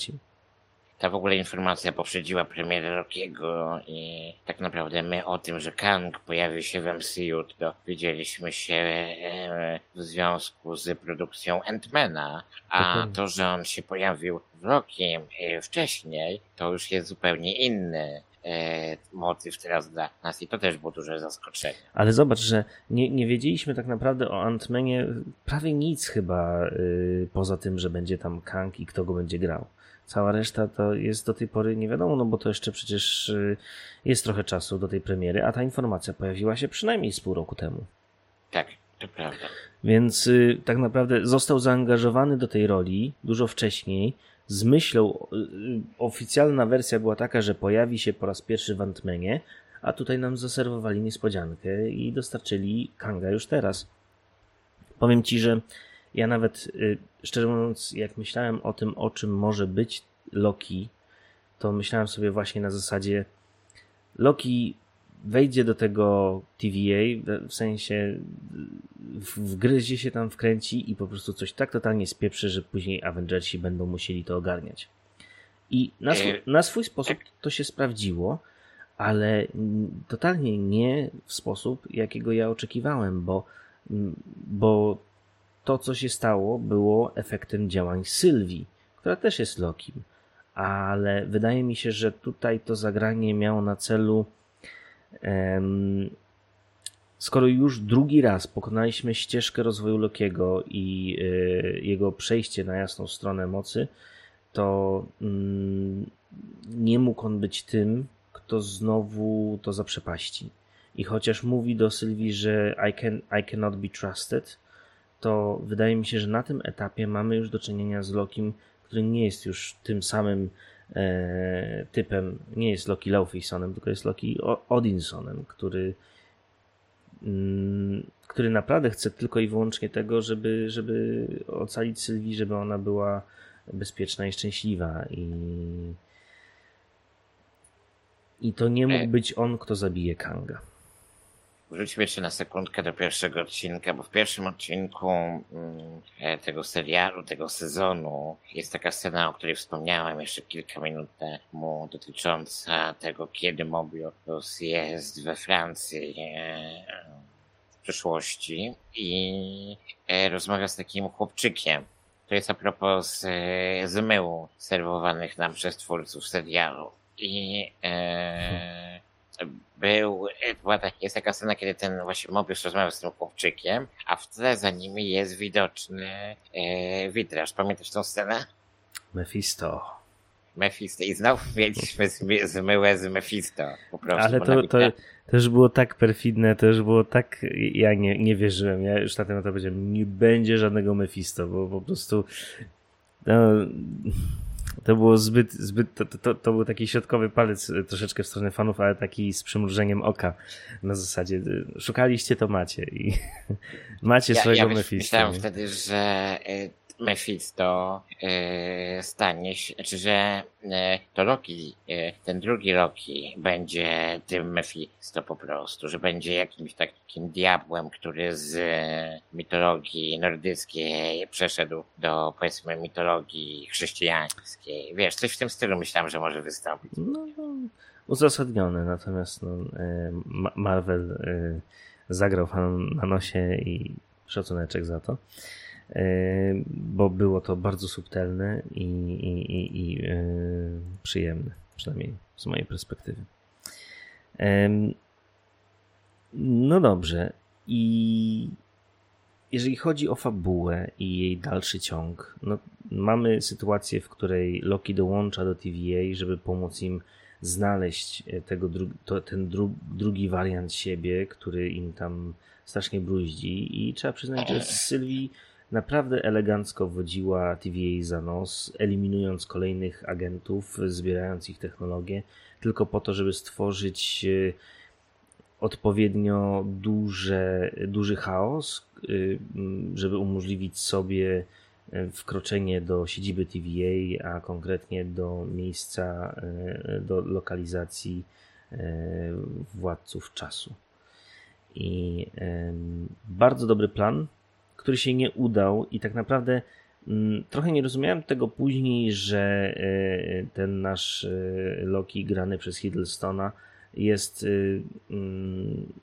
Ta w ogóle informacja poprzedziła premierę Rockiego i tak naprawdę my o tym, że Kang pojawił się w MCU, to dowiedzieliśmy się e, w związku z produkcją Ant-Mana, a to, że on się pojawił w Rockiem wcześniej, to już jest zupełnie inny e, motyw teraz dla nas i to też było duże zaskoczenie. Ale zobacz, że nie, nie wiedzieliśmy tak naprawdę o Ant-Manie prawie nic chyba y, poza tym, że będzie tam Kang i kto go będzie grał. Cała reszta to jest do tej pory nie wiadomo, no bo to jeszcze przecież y, jest trochę czasu do tej premiery, a ta informacja pojawiła się przynajmniej z pół roku temu. Tak, to prawda. Więc y, tak naprawdę został zaangażowany do tej roli dużo wcześniej. Z myślą, y, oficjalna wersja była taka, że pojawi się po raz pierwszy w Ant-Manie, a tutaj nam zaserwowali niespodziankę i dostarczyli Kanga już teraz. Powiem ci, że ja nawet, y, szczerze mówiąc, jak myślałem o tym, o czym może być Loki, to myślałem sobie właśnie na zasadzie Loki wejdzie do tego TVA, w sensie wgryzie się tam, wkręci i po prostu coś tak totalnie spieprzy, że później Avengersi będą musieli to ogarniać. I na swój, e, na swój sposób to się sprawdziło, ale totalnie nie w sposób, jakiego ja oczekiwałem, bo, bo to, co się stało, było efektem działań Sylwii, która też jest Lokim. Ale wydaje mi się, że tutaj to zagranie miało na celu skoro już drugi raz pokonaliśmy ścieżkę rozwoju Lokiego i e, jego przejście na jasną stronę mocy, to mm, nie mógł on być tym, kto znowu to zaprzepaści. I chociaż mówi do Sylwii, że I, can, I cannot be trusted, to wydaje mi się, że na tym etapie mamy już do czynienia z Lokim, który nie jest już tym samym e, typem, nie jest Loki Laufeysonem, tylko jest Loki Odinsonem, który mm, który naprawdę chce tylko i wyłącznie tego, żeby, żeby ocalić Sylwii, żeby ona była bezpieczna i szczęśliwa i i to nie mógł być on, kto zabije Kanga. Wróćmy jeszcze na sekundkę do pierwszego odcinka, bo w pierwszym odcinku mm, e, tego serialu, tego sezonu jest taka scena, o której wspomniałem jeszcze kilka minut temu, dotycząca tego, kiedy Mobius jest we Francji e, w przyszłości i e, rozmawia z takim chłopczykiem. To jest a propos zmyłu serwowanych nam przez twórców serialu. I e, był, była ta, jest taka scena, kiedy ten właśnie Mobius rozmawia z tym chłopczykiem, a w tle za nimi jest widoczny e, witraż. Pamiętasz tą scenę? Mephisto. Mephisto. I znowu mieliśmy zmyłe z Mephisto. Po prostu, Ale to, to też było tak perfidne, też było tak, ja nie, nie wierzyłem, ja już na temat powiedziałem, nie będzie żadnego Mephisto, bo po prostu no, to było zbyt, zbyt to, to, to był taki środkowy palec e, troszeczkę w stronę fanów, ale taki z przymrużeniem oka na zasadzie e, szukaliście, to macie i macie ja, swojego ja Mephisto. Myślałem wtedy, że e, Mephisto e, stanie się, znaczy, że e, to Loki, e, ten drugi Loki będzie tym Mephisto po prostu, że będzie jakimś takim diabłem, który z mitologii nordyckiej przeszedł do powiedzmy mitologii chrześcijańskiej. Wiesz, coś w tym stylu myślałem, że może wystąpić. No, no uzasadnione, natomiast no, Marvel zagrał na nosie i szacuneczek za to. E, bo było to bardzo subtelne i, i, i, i e, przyjemne, przynajmniej z mojej perspektywy. No dobrze. I jeżeli chodzi o fabułę i jej dalszy ciąg, no, mamy sytuację, w której Loki dołącza do TVA, żeby pomóc im znaleźć e, tego, to, ten dru, drugi wariant siebie, który im tam strasznie bruździ. I trzeba przyznać, że Sylwii naprawdę elegancko wodziła TVA za nos, eliminując kolejnych agentów, zbierając ich technologię, tylko po to, żeby stworzyć e, odpowiednio duże, duży chaos, e, żeby umożliwić sobie e, wkroczenie do siedziby TVA, a konkretnie do miejsca, do lokalizacji władców czasu. I bardzo dobry plan, który się nie udał i tak naprawdę mm, trochę nie rozumiałem tego później, że e, ten nasz e, Loki grany przez Hiddlestona jest, e, mm,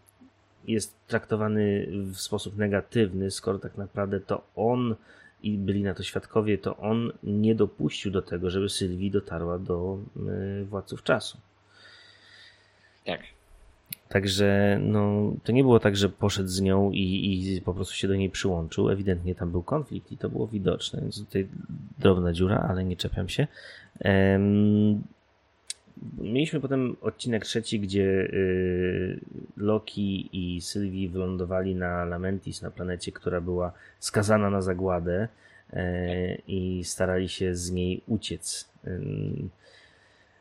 jest traktowany w sposób negatywny, skoro tak naprawdę to on i byli na to świadkowie, to on nie dopuścił do tego, żeby Sylwii dotarła do władców czasu. Tak. Także no, to nie było tak, że poszedł z nią i, i po prostu się do niej przyłączył. Ewidentnie tam był konflikt i to było widoczne. Więc tutaj drobna dziura, ale nie czepiam się. Um, mieliśmy potem odcinek trzeci, gdzie y, Loki i Sylwii wylądowali na Lamentis, na planecie, która była skazana na zagładę y, i starali się z niej uciec. Y,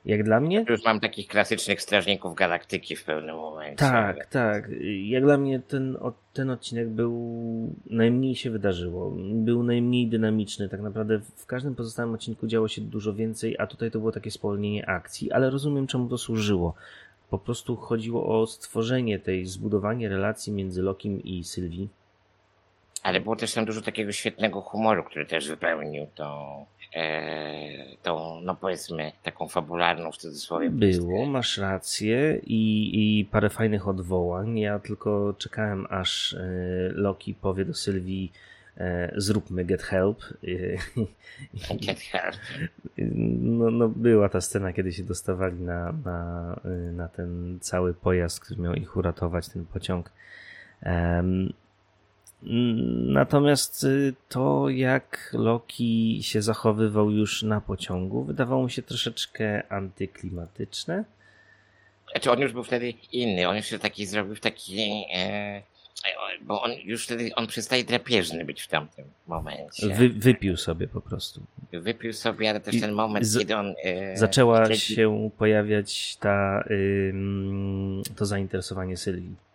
jak dla mnie. Już mam takich klasycznych strażników galaktyki w pewnym momencie. Tak, tak. Jak dla mnie ten, ten odcinek był. Najmniej się wydarzyło. Był najmniej dynamiczny. Tak naprawdę w każdym pozostałym odcinku działo się dużo więcej, a tutaj to było takie spowolnienie akcji, ale rozumiem czemu to służyło. po prostu chodziło o stworzenie tej, zbudowanie relacji między Lokim i Sylwii. Ale było też tam dużo takiego świetnego humoru, który też wypełnił e, tą no powiedzmy, taką fabularną w cudzysłowie. Było, masz rację i, i parę fajnych odwołań. Ja tylko czekałem, aż e, Loki powie do Sylwii, e, zróbmy Get Help. Get Help. No, no była ta scena, kiedy się dostawali na, na, na ten cały pojazd, który miał ich uratować, ten pociąg. Um, Natomiast y, to, jak Loki się zachowywał już na pociągu, wydawało mi się troszeczkę antyklimatyczne. Znaczy on już był wtedy inny, on już się taki zrobił taki... E, bo on już wtedy, on przestaje drapieżny być w tamtym momencie. Wy, wypił sobie po prostu. Wypił sobie, ale też ten moment, z, kiedy on... E, zaczęła się pojawiać ta, y, to zainteresowanie Sylwii.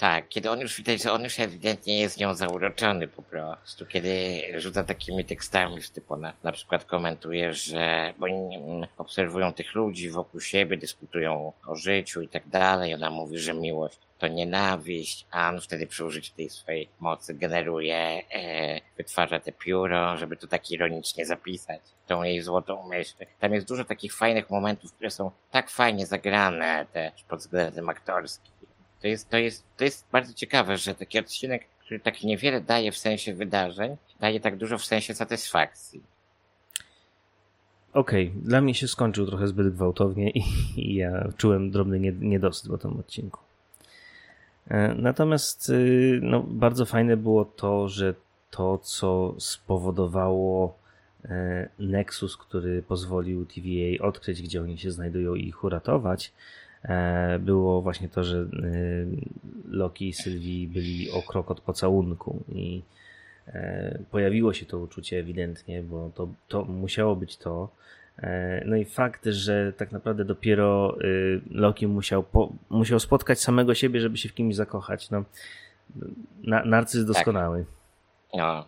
Tak, kiedy on już widać, że on już ewidentnie jest nią zauroczony po prostu, kiedy rzuca takimi tekstami w typu na, na przykład komentuje, że bo oni mm, obserwują tych ludzi wokół siebie, dyskutują o życiu i tak dalej, ona mówi, że miłość to nienawiść, a on wtedy przy użyciu tej swojej mocy generuje, e, wytwarza te pióro, żeby to tak ironicznie zapisać, tą jej złotą myśl. Tam jest dużo takich fajnych momentów, które są tak fajnie zagrane też pod względem aktorskim to jest, to jest, to jest bardzo ciekawe, że taki odcinek, który tak niewiele daje w sensie wydarzeń, daje tak dużo w sensie satysfakcji. Okej, okay. dla mnie się skończył trochę zbyt gwałtownie i, i ja czułem drobny niedosyt po tym odcinku. E, natomiast y, no, bardzo fajne było to, że to, co spowodowało e, Nexus, który pozwolił TVA odkryć, gdzie oni się znajdują i ich uratować, było właśnie to, że e, Loki i Sylwii byli o krok od pocałunku i e, pojawiło się to uczucie ewidentnie, bo to, to musiało być to. No i fakt, że tak naprawdę dopiero Loki musiał, po, musiał spotkać samego siebie, żeby się w kimś zakochać. No, na, narcyz doskonały. Tak. No,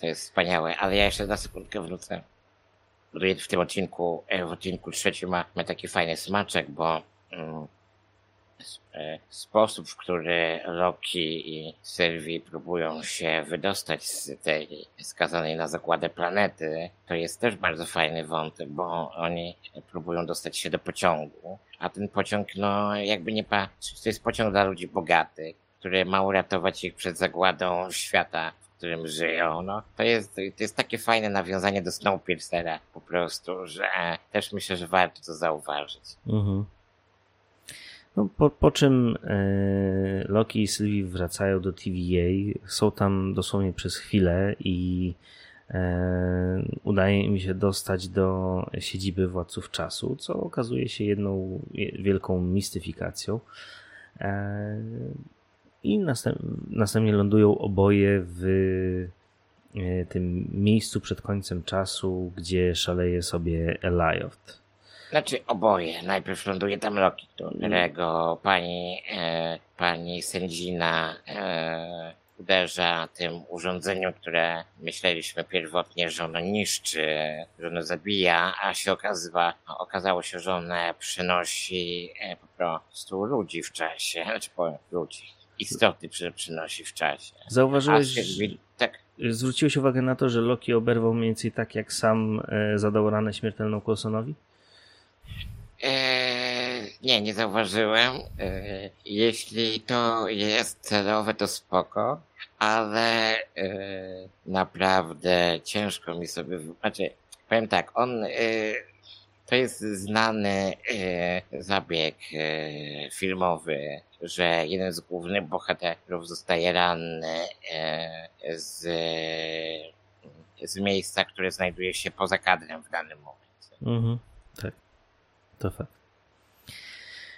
to jest wspaniałe, ale ja jeszcze na sekundkę wrócę. W tym odcinku, w odcinku trzecim ma, ma taki fajny smaczek, bo e, sposób, w który Loki i Sylwii próbują się wydostać z tej skazanej na zakładę planety, to jest też bardzo fajny wątek, bo oni próbują dostać się do pociągu, a ten pociąg, no jakby nie patrzeć, to jest pociąg dla ludzi bogatych, który ma uratować ich przed zagładą świata, w którym żyją. No, to jest, to jest takie fajne nawiązanie do Snowpiercera po prostu, że też myślę, że warto to zauważyć. Mhm. No, po, po czym e, Loki i Sylwie wracają do TVA, są tam dosłownie przez chwilę i e, udaje im się dostać do siedziby władców czasu, co okazuje się jedną wielką mistyfikacją. E, I następ, następnie lądują oboje w e, tym miejscu przed końcem czasu, gdzie szaleje sobie Elioth. Znaczy oboje. Najpierw ląduje tam Loki, którego pani, e, pani sędzina e, uderza tym urządzeniem, które myśleliśmy pierwotnie, że ono niszczy, że ono zabija, a się okazywa, okazało się, że ono przynosi e, po prostu ludzi w czasie, znaczy powiem ludzi, istoty przy, przynosi w czasie. Zauważyłeś, się, tak. zwróciłeś uwagę na to, że Loki oberwał mniej więcej tak, jak sam e, zadał ranę śmiertelną Coulsonowi? Eee, nie, nie zauważyłem. Eee, jeśli to jest celowe, to spoko, ale eee, naprawdę ciężko mi sobie. Znaczy, powiem tak, on. Eee, to jest znany eee, zabieg eee, filmowy, że jeden z głównych bohaterów zostaje ranny z, z miejsca, które znajduje się poza kadrem w danym momencie. Mhm, tak. To fakt.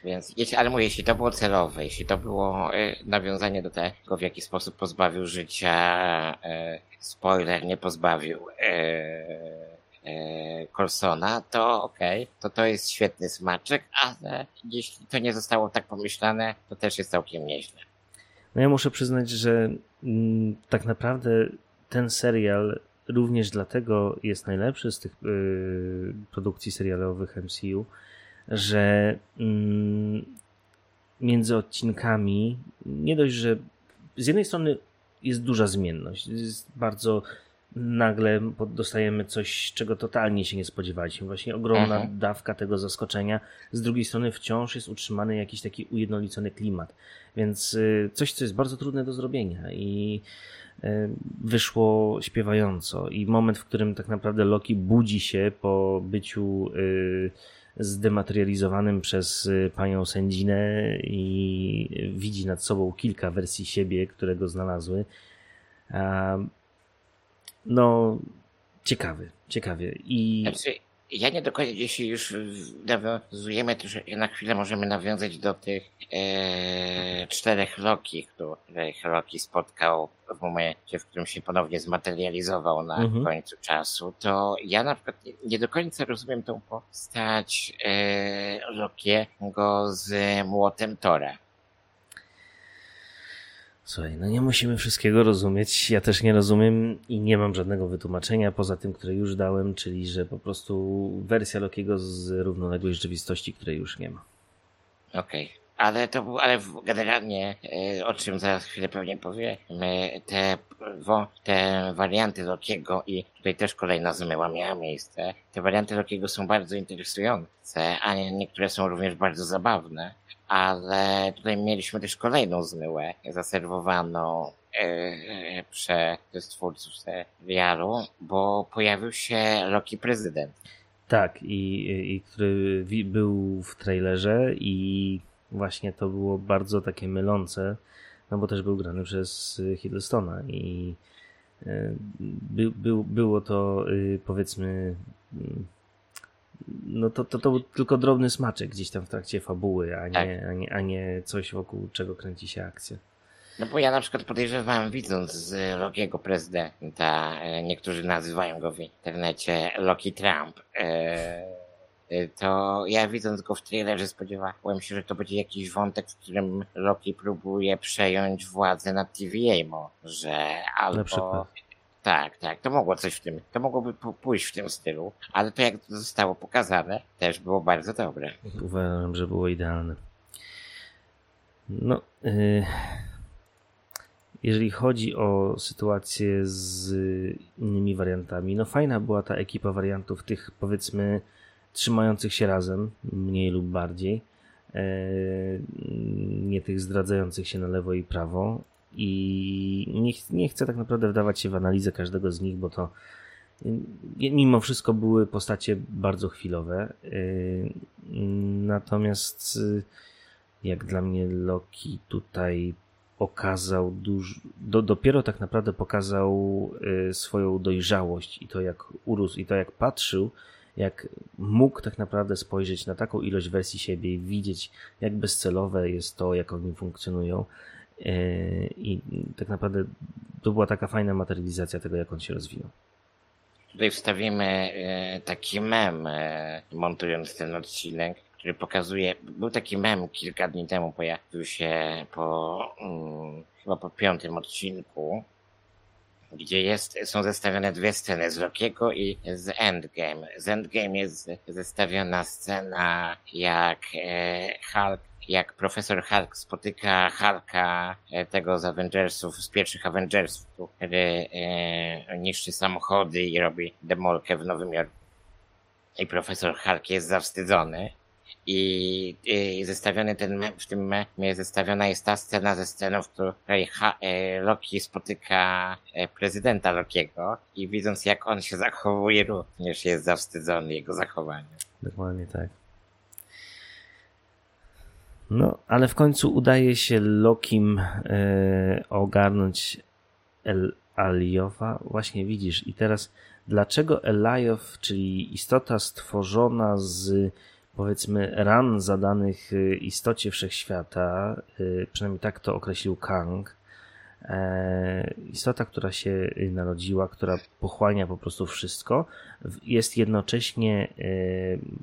Więc, jeśli, ale mówię, jeśli to było celowe, jeśli to było y, nawiązanie do tego, w jaki sposób pozbawił życia, y, spoiler, nie pozbawił y, y, Colsona, to okej, okay, to to jest świetny smaczek, ale jeśli to nie zostało tak pomyślane, to też jest całkiem nieźle. No ja muszę przyznać, że mm, tak naprawdę ten serial również dlatego jest najlepszy z tych y, produkcji serialowych MCU, że mm, między odcinkami nie dość, że z jednej strony jest duża zmienność, jest bardzo nagle dostajemy coś, czego totalnie się nie spodziewaliśmy. Właśnie ogromna mhm. dawka tego zaskoczenia. Z drugiej strony wciąż jest utrzymany jakiś taki ujednolicony klimat. Więc y, coś, co jest bardzo trudne do zrobienia i y, wyszło śpiewająco. I moment, w którym tak naprawdę Loki budzi się po byciu y, zdematerializowanym przez panią sędzinę i widzi nad sobą kilka wersji siebie, które go znalazły no, ciekawy, ciekawy. I... Znaczy, ja nie do końca, jeśli już nawiązujemy, to że na chwilę możemy nawiązać do tych e, czterech Loki, których Loki spotkał w momencie, w którym się ponownie zmaterializował na mhm. końcu czasu, to ja na przykład nie, nie do końca rozumiem tą postać e, Lokiego z młotem Tora. Słuchaj, no nie musimy wszystkiego rozumieć. Ja też nie rozumiem i nie mam żadnego wytłumaczenia poza tym, które już dałem, czyli że po prostu wersja Lokiego z równoległej rzeczywistości, której już nie ma. Okej. Okay. Ale to był, ale generalnie, e, o czym za chwilę pewnie powiemy, te, te warianty Lokiego i tutaj też kolejna zmyła miała miejsce. Te warianty Lokiego są bardzo interesujące, a niektóre są również bardzo zabawne ale tutaj mieliśmy też kolejną zmyłę zaserwowaną e, przez twórców serialu, bo pojawił się Loki prezydent. Tak, i, i który był w trailerze i właśnie to było bardzo takie mylące, no bo też był grany przez Hiddlestona i e, by, by, było to y, powiedzmy no to, to, to był tylko drobny smaczek gdzieś tam w trakcie fabuły, a nie, tak. a, nie, a nie coś wokół czego kręci się akcja. No bo ja na przykład podejrzewałem, widząc z Lokiego prezydenta, e, niektórzy nazywają go w internecie Loki Trump, e, e, to ja widząc go w trailerze spodziewałem się, że to będzie jakiś wątek, w którym Loki próbuje przejąć władzę nad TVA może, albo tak, tak, to mogło coś w tym, to mogłoby pójść w tym stylu, ale to jak to zostało pokazane, też było bardzo dobre. Uważam, że było idealne. No, yy, jeżeli chodzi o sytuację z innymi wariantami, no fajna była ta ekipa wariantów, tych powiedzmy trzymających się razem, mniej lub bardziej. Yy, nie tych zdradzających się na lewo i prawo, i nie, nie chcę tak naprawdę wdawać się w analizę każdego z nich, bo to mimo wszystko były postacie bardzo chwilowe. Y, natomiast y, jak dla mnie Loki tutaj pokazał dużo, do, dopiero tak naprawdę pokazał y, swoją dojrzałość i to jak urósł i to jak patrzył, jak mógł tak naprawdę spojrzeć na taką ilość wersji siebie i widzieć jak bezcelowe jest to, jak oni funkcjonują, I tak naprawdę to była taka fajna materializacja tego, jak on się rozwijał. Tutaj wstawimy e, taki mem, e, montując ten odcinek, który pokazuje, był taki mem kilka dni temu, pojawił się po, hmm, chyba po piątym odcinku, gdzie jest, są zestawione dwie sceny z Rockiego i z Endgame. Z Endgame jest zestawiona scena, jak e, Hulk jak profesor Hulk spotyka Hulka, e, tego z Avengersów, z pierwszych Avengersów, który e, niszczy samochody i robi demolkę w Nowym Jorku. I profesor Hulk jest zawstydzony. I, i zestawiony ten w tym memie zestawiona jest ta scena ze sceną, w której ha, e, Loki spotyka e, prezydenta Lokiego i widząc jak on się zachowuje, również jest zawstydzony jego zachowaniem. Dokładnie tak. No, ale w końcu udaje się Lokim e, ogarnąć El Aliowa. Właśnie widzisz. I teraz dlaczego Eliow, czyli istota stworzona z powiedzmy ran zadanych e, istocie wszechświata, e, przynajmniej tak to określił Kang, e, istota, która się narodziła, która pochłania po prostu wszystko, jest jednocześnie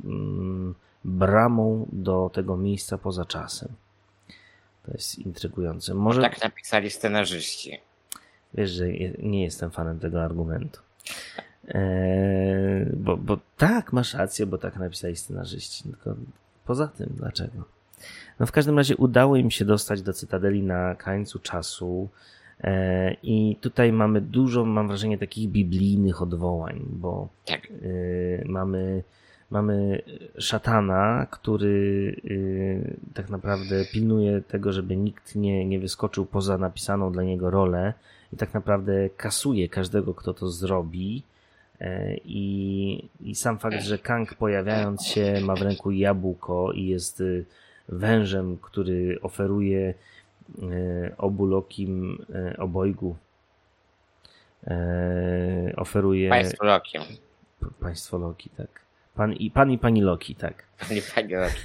mm, bramą do tego miejsca poza czasem. To jest intrygujące. Może tak napisali scenarzyści. Wiesz, że nie jestem fanem tego argumentu. Eee, bo, bo tak, masz rację, bo tak napisali scenarzyści. Tylko poza tym, dlaczego? No w każdym razie udało im się dostać do Cytadeli na krańcu czasu. E, I tutaj mamy dużo, mam wrażenie, takich biblijnych odwołań, bo Tak. y, mamy, mamy szatana, który y, tak naprawdę pilnuje tego, żeby nikt nie, nie wyskoczył poza napisaną dla niego rolę i tak naprawdę kasuje każdego, kto to zrobi. E, I, I sam fakt, że Kang pojawiając się ma w ręku jabłko i jest y, wężem, który oferuje obu Lokim obojgu. E, oferuje Państwo Lokiem. P- państwo Loki, tak. Pan i, pan i pani Loki, tak. Panie, panie Loki.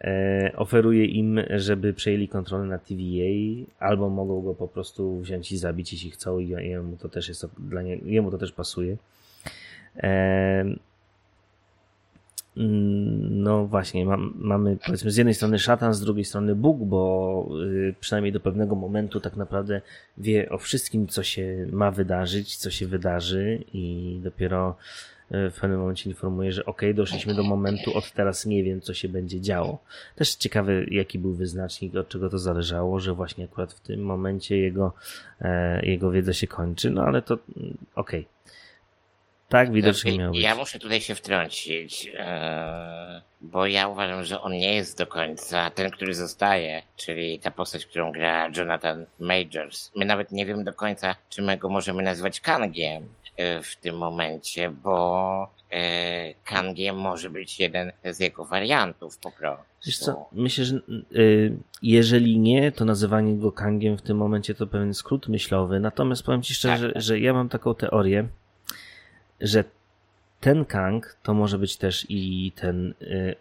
E, oferuje im, żeby przejęli kontrolę nad TVA, albo mogą go po prostu wziąć i zabić, jeśli chcą, i jemu to też jest dla nie, jemu to też pasuje. E, mm, no właśnie, mam, mamy powiedzmy z jednej strony szatan, z drugiej strony Bóg, bo y, przynajmniej do pewnego momentu tak naprawdę wie o wszystkim, co się ma wydarzyć, co się wydarzy i dopiero w pewnym momencie informuje, że ok, doszliśmy do momentu, od teraz nie wiem, co się będzie działo. Też ciekawy, jaki był wyznacznik, od czego to zależało, że właśnie akurat w tym momencie jego, e, jego wiedza się kończy, no ale to mm, okej. Tak widocznie miało być. Ja muszę tutaj się wtrącić, e, bo ja uważam, że on nie jest do końca ten, który zostaje, czyli ta postać, którą gra Jonathan Majors. My nawet nie wiemy do końca, czy my go możemy nazwać Kangiem e, w tym momencie, bo e, Kangiem może być jeden z jego wariantów po prostu. Wiesz co, myślę, że y, jeżeli nie, to nazywanie go Kangiem w tym momencie to pewien skrót myślowy. Natomiast powiem Ci szczerze, Tak. że ja mam taką teorię, że ten Kang to może być też i ten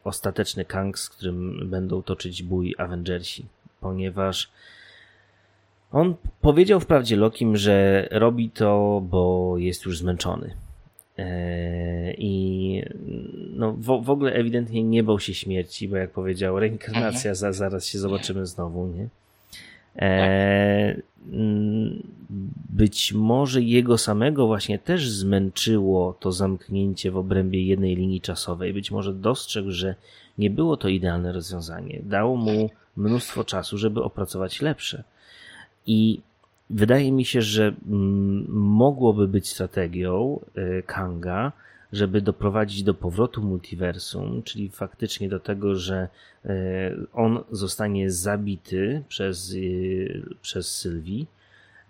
ostateczny Kang, z którym będą toczyć bój Avengersi, ponieważ on powiedział wprawdzie Lokim, że robi to, bo jest już zmęczony. E, I no, w, w ogóle ewidentnie nie bał się śmierci, bo jak powiedział, reinkarnacja, za, zaraz się zobaczymy znowu, nie? E, mm, być może jego samego właśnie też zmęczyło to zamknięcie w obrębie jednej linii czasowej. Być może dostrzegł, że nie było to idealne rozwiązanie. Dało mu mnóstwo czasu, żeby opracować lepsze. I wydaje mi się, że mm, mogłoby być strategią y, Kanga, żeby doprowadzić do powrotu multiversum, czyli faktycznie do tego, że y, on zostanie zabity przez, y, przez Sylwii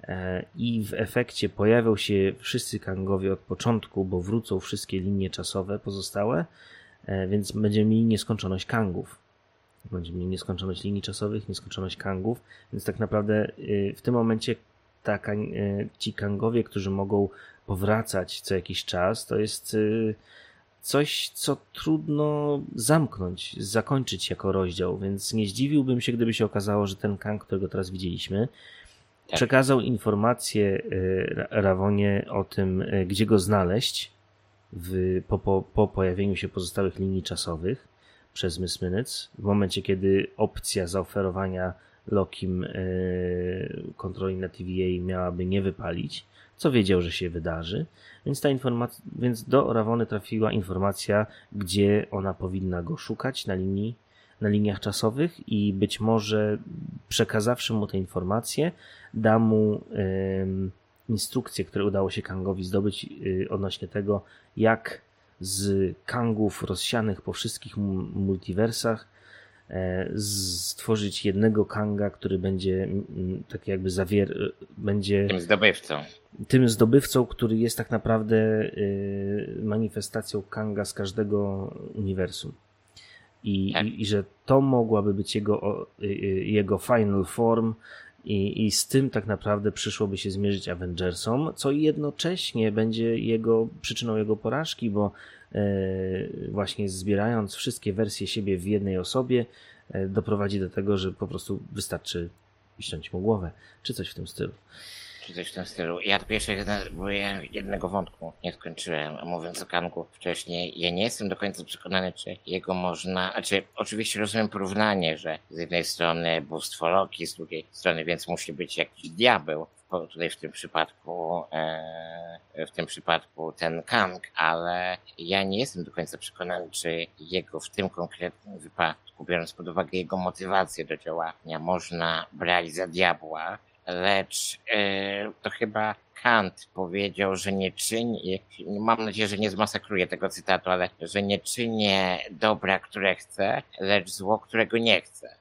e, i w efekcie pojawią się wszyscy Kangowie od początku, bo wrócą wszystkie linie czasowe pozostałe, e, więc będziemy mieli nieskończoność Kangów. Będziemy mieli nieskończoność linii czasowych, nieskończoność Kangów, więc tak naprawdę y, w tym momencie ta, y, ci Kangowie, którzy mogą powracać co jakiś czas, to jest y, coś, co trudno zamknąć, zakończyć jako rozdział, więc nie zdziwiłbym się, gdyby się okazało, że ten Kang, którego teraz widzieliśmy, Tak. przekazał informację Ra- Rawonie o tym, gdzie go znaleźć w, po, po, po pojawieniu się pozostałych linii czasowych przez Miss Minutes, w momencie, kiedy opcja zaoferowania Lokim y, kontroli na TVA miałaby nie wypalić, co wiedział, że się wydarzy, więc ta informacja, więc do Rawony trafiła informacja, gdzie ona powinna go szukać na linii, na liniach czasowych i być może przekazawszy mu te informacje, da mu instrukcje, które udało się Kangowi zdobyć y, odnośnie tego, jak z Kangów rozsianych po wszystkich mu- multiversach e, stworzyć jednego Kanga, który będzie tak jakby zawier... będzie Tym zdobywcą. tym zdobywcą, który jest tak naprawdę y, manifestacją Kanga z każdego uniwersum. I, Tak. i, I że to mogłaby być jego, y, jego final form, i, i z tym tak naprawdę przyszłoby się zmierzyć Avengersom, co jednocześnie będzie jego przyczyną jego porażki, bo e, właśnie zbierając wszystkie wersje siebie w jednej osobie, e, doprowadzi do tego, że po prostu wystarczy ściąć mu głowę, czy coś w tym stylu. Czy coś w tym stylu. Ja bo ja jednego wątku nie skończyłem, mówiąc o Kangu wcześniej, ja nie jestem do końca przekonany, czy jego można, znaczy oczywiście rozumiem porównanie, że z jednej strony bóstwo Loki, z drugiej strony więc musi być jakiś diabeł tutaj w tym przypadku e, w tym przypadku ten Kang, ale ja nie jestem do końca przekonany, czy jego w tym konkretnym wypadku, biorąc pod uwagę jego motywację do działania, można brać za diabła, lecz e, to chyba Kant powiedział, że nie czyni, mam nadzieję, że nie zmasakruję tego cytatu, ale że nie czynię dobra, które chcę, lecz zło, którego nie chcę.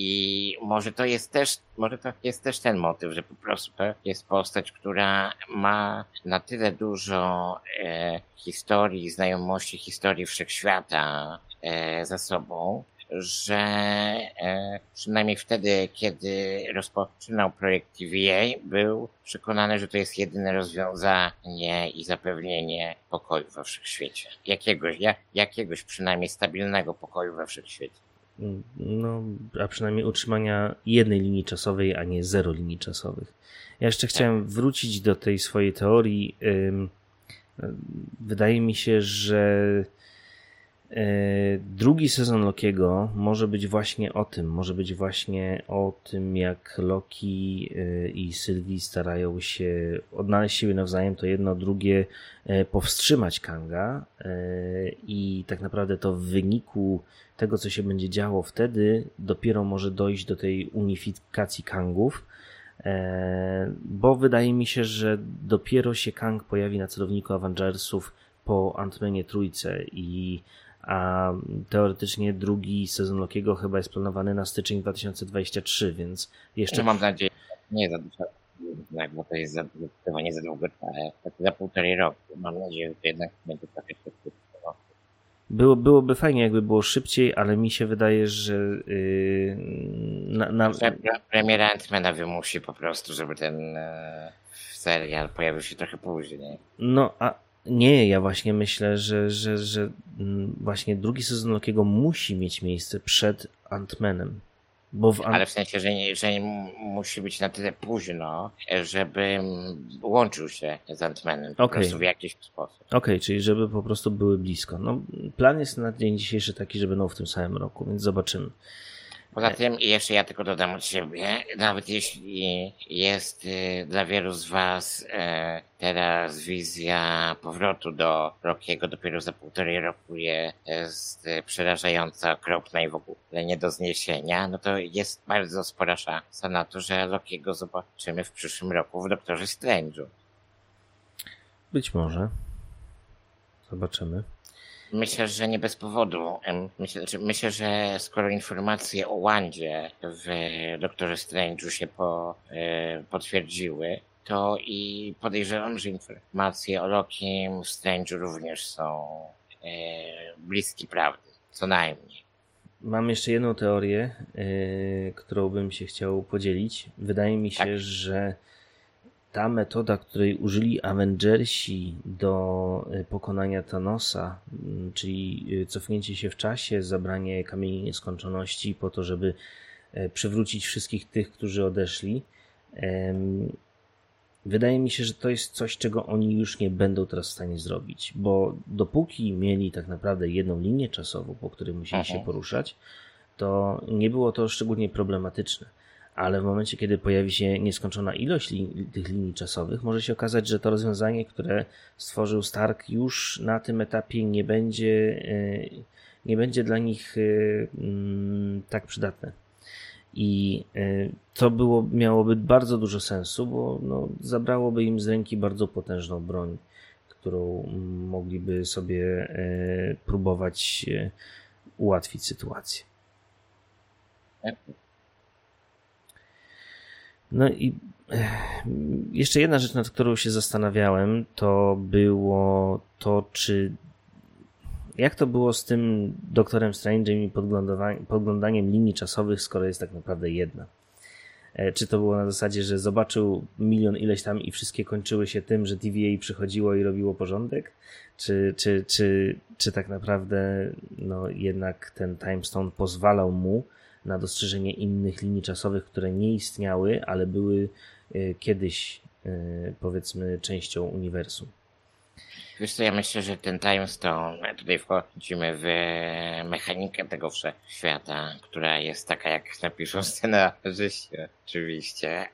I może to jest też, może to jest też ten motyw, że po prostu to jest postać, która ma na tyle dużo e, historii, znajomości historii wszechświata e, za sobą, że e, przynajmniej wtedy, kiedy rozpoczynał projekt TVA, był przekonany, że to jest jedyne rozwiązanie i zapewnienie pokoju we wszechświecie. Jakiegoś, jak, jakiegoś przynajmniej stabilnego pokoju we wszechświecie. No, a przynajmniej utrzymania jednej linii czasowej, a nie zero linii czasowych. Ja jeszcze chciałem wrócić do tej swojej teorii. Wydaje mi się, że drugi sezon Lokiego może być właśnie o tym, może być właśnie o tym, jak Loki e, i Sylwii starają się odnaleźć siebie nawzajem, to jedno, drugie e, powstrzymać Kanga. I tak naprawdę to w wyniku tego, co się będzie działo wtedy, dopiero może dojść do tej unifikacji Kangów, bo wydaje mi się, że dopiero się Kang pojawi na celowniku Avengersów po Ant-Manie trójce i a teoretycznie drugi sezon Lokiego chyba jest planowany na styczeń 2023, więc jeszcze... No mam nadzieję, nie za dużo, bo to jest za, chyba nie za długo, ale tak za półtorej roku. Mam nadzieję, że to jednak będzie trochę szybciej. Było, byłoby fajnie, jakby było szybciej, ale mi się wydaje, że. Yy, na, na... Premiera Antmana wymusi po prostu, żeby ten yy, serial pojawił się trochę później. No, a, nie, ja właśnie myślę, że, że, że mm, właśnie drugi sezon Lokiego musi mieć miejsce przed Ant-Manem. Bo w Ant Ale w sensie, że, nie, że nie musi być na tyle późno, żeby łączył się z Ant-Manem po okay. prostu w jakiś sposób. Okej, okay, czyli żeby po prostu były blisko. No, plan jest na dzień dzisiejszy taki, że będą w tym samym roku, więc zobaczymy. Poza tym, jeszcze ja tylko dodam od siebie, nawet jeśli jest y, dla wielu z Was y, teraz wizja powrotu do Rockiego dopiero za półtorej roku jest y, przerażająca, okropna i w ogóle nie do zniesienia, no to jest bardzo spora szansa na to, że Rockiego zobaczymy w przyszłym roku w Doktorze Strange'u. Być może. Zobaczymy. Myślę, że nie bez powodu. Myślę, że, myślę, że skoro informacje o Wandzie w Doktorze Strange'u się po, e, potwierdziły, to i podejrzewam, że informacje o Lokim w Strange'u również są e, bliskie prawdy, co najmniej. Mam jeszcze jedną teorię, e, którą bym się chciał podzielić. Wydaje mi się, tak. że ta metoda, której użyli Avengersi do e, pokonania Thanosa, mm, czyli e, cofnięcie się w czasie, zabranie kamieni nieskończoności po to, żeby e, przywrócić wszystkich tych, którzy odeszli. Wydaje mi się, że to jest coś, czego oni już nie będą teraz w stanie zrobić, bo dopóki mieli tak naprawdę jedną linię czasową, po której musieli Aha. się poruszać, to nie było to szczególnie problematyczne ale w momencie, kiedy pojawi się nieskończona ilość li tych linii czasowych, może się okazać, że to rozwiązanie, które stworzył Stark, już na tym etapie nie będzie, e, nie będzie dla nich e, mm, tak przydatne. I e, to było, miałoby bardzo dużo sensu, bo no, zabrałoby im z ręki bardzo potężną broń, którą mogliby sobie próbować ułatwić sytuację. No i jeszcze jedna rzecz, nad którą się zastanawiałem, to było to, czy jak to było z tym doktorem Strange'em i podglądaniem linii czasowych, skoro jest tak naprawdę jedna? E, czy to było na zasadzie, że zobaczył milion ileś tam i wszystkie kończyły się tym, że TVA przychodziło i robiło porządek? Czy, czy, czy, czy tak naprawdę no, jednak ten Time Stone pozwalał mu na dostrzeżenie innych linii czasowych, które nie istniały, ale były e, kiedyś e, powiedzmy częścią uniwersum. Wiesz co, ja myślę, że ten Time Stone, tutaj wchodzimy w mechanikę tego wszechświata, która jest taka, jak napiszą scenarzyści, oczywiście,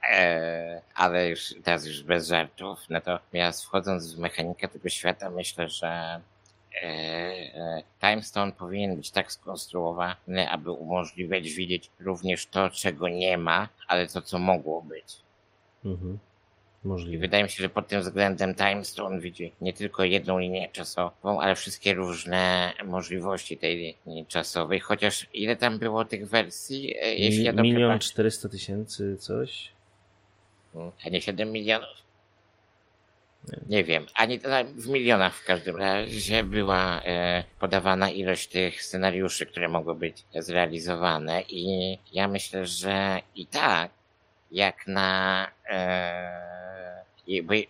ale już teraz już bez żartów. Natomiast wchodząc w mechanikę tego świata, myślę, że e, Time Stone powinien być tak skonstruowany, aby umożliwiać widzieć również to, czego nie ma, ale to, co mogło być. Mhm. Możliwe. Wydaje mi się, że pod tym względem Time Stone widzi nie tylko jedną linię czasową, ale wszystkie różne możliwości tej linii czasowej. Chociaż ile tam było tych wersji? E, jeśli ja Milion czterysta tysięcy coś? A nie 7 milionów? Nie, wiem, ani w milionach w każdym razie była e, podawana ilość tych scenariuszy, które mogły być zrealizowane i ja myślę, że i tak jak na e, jakby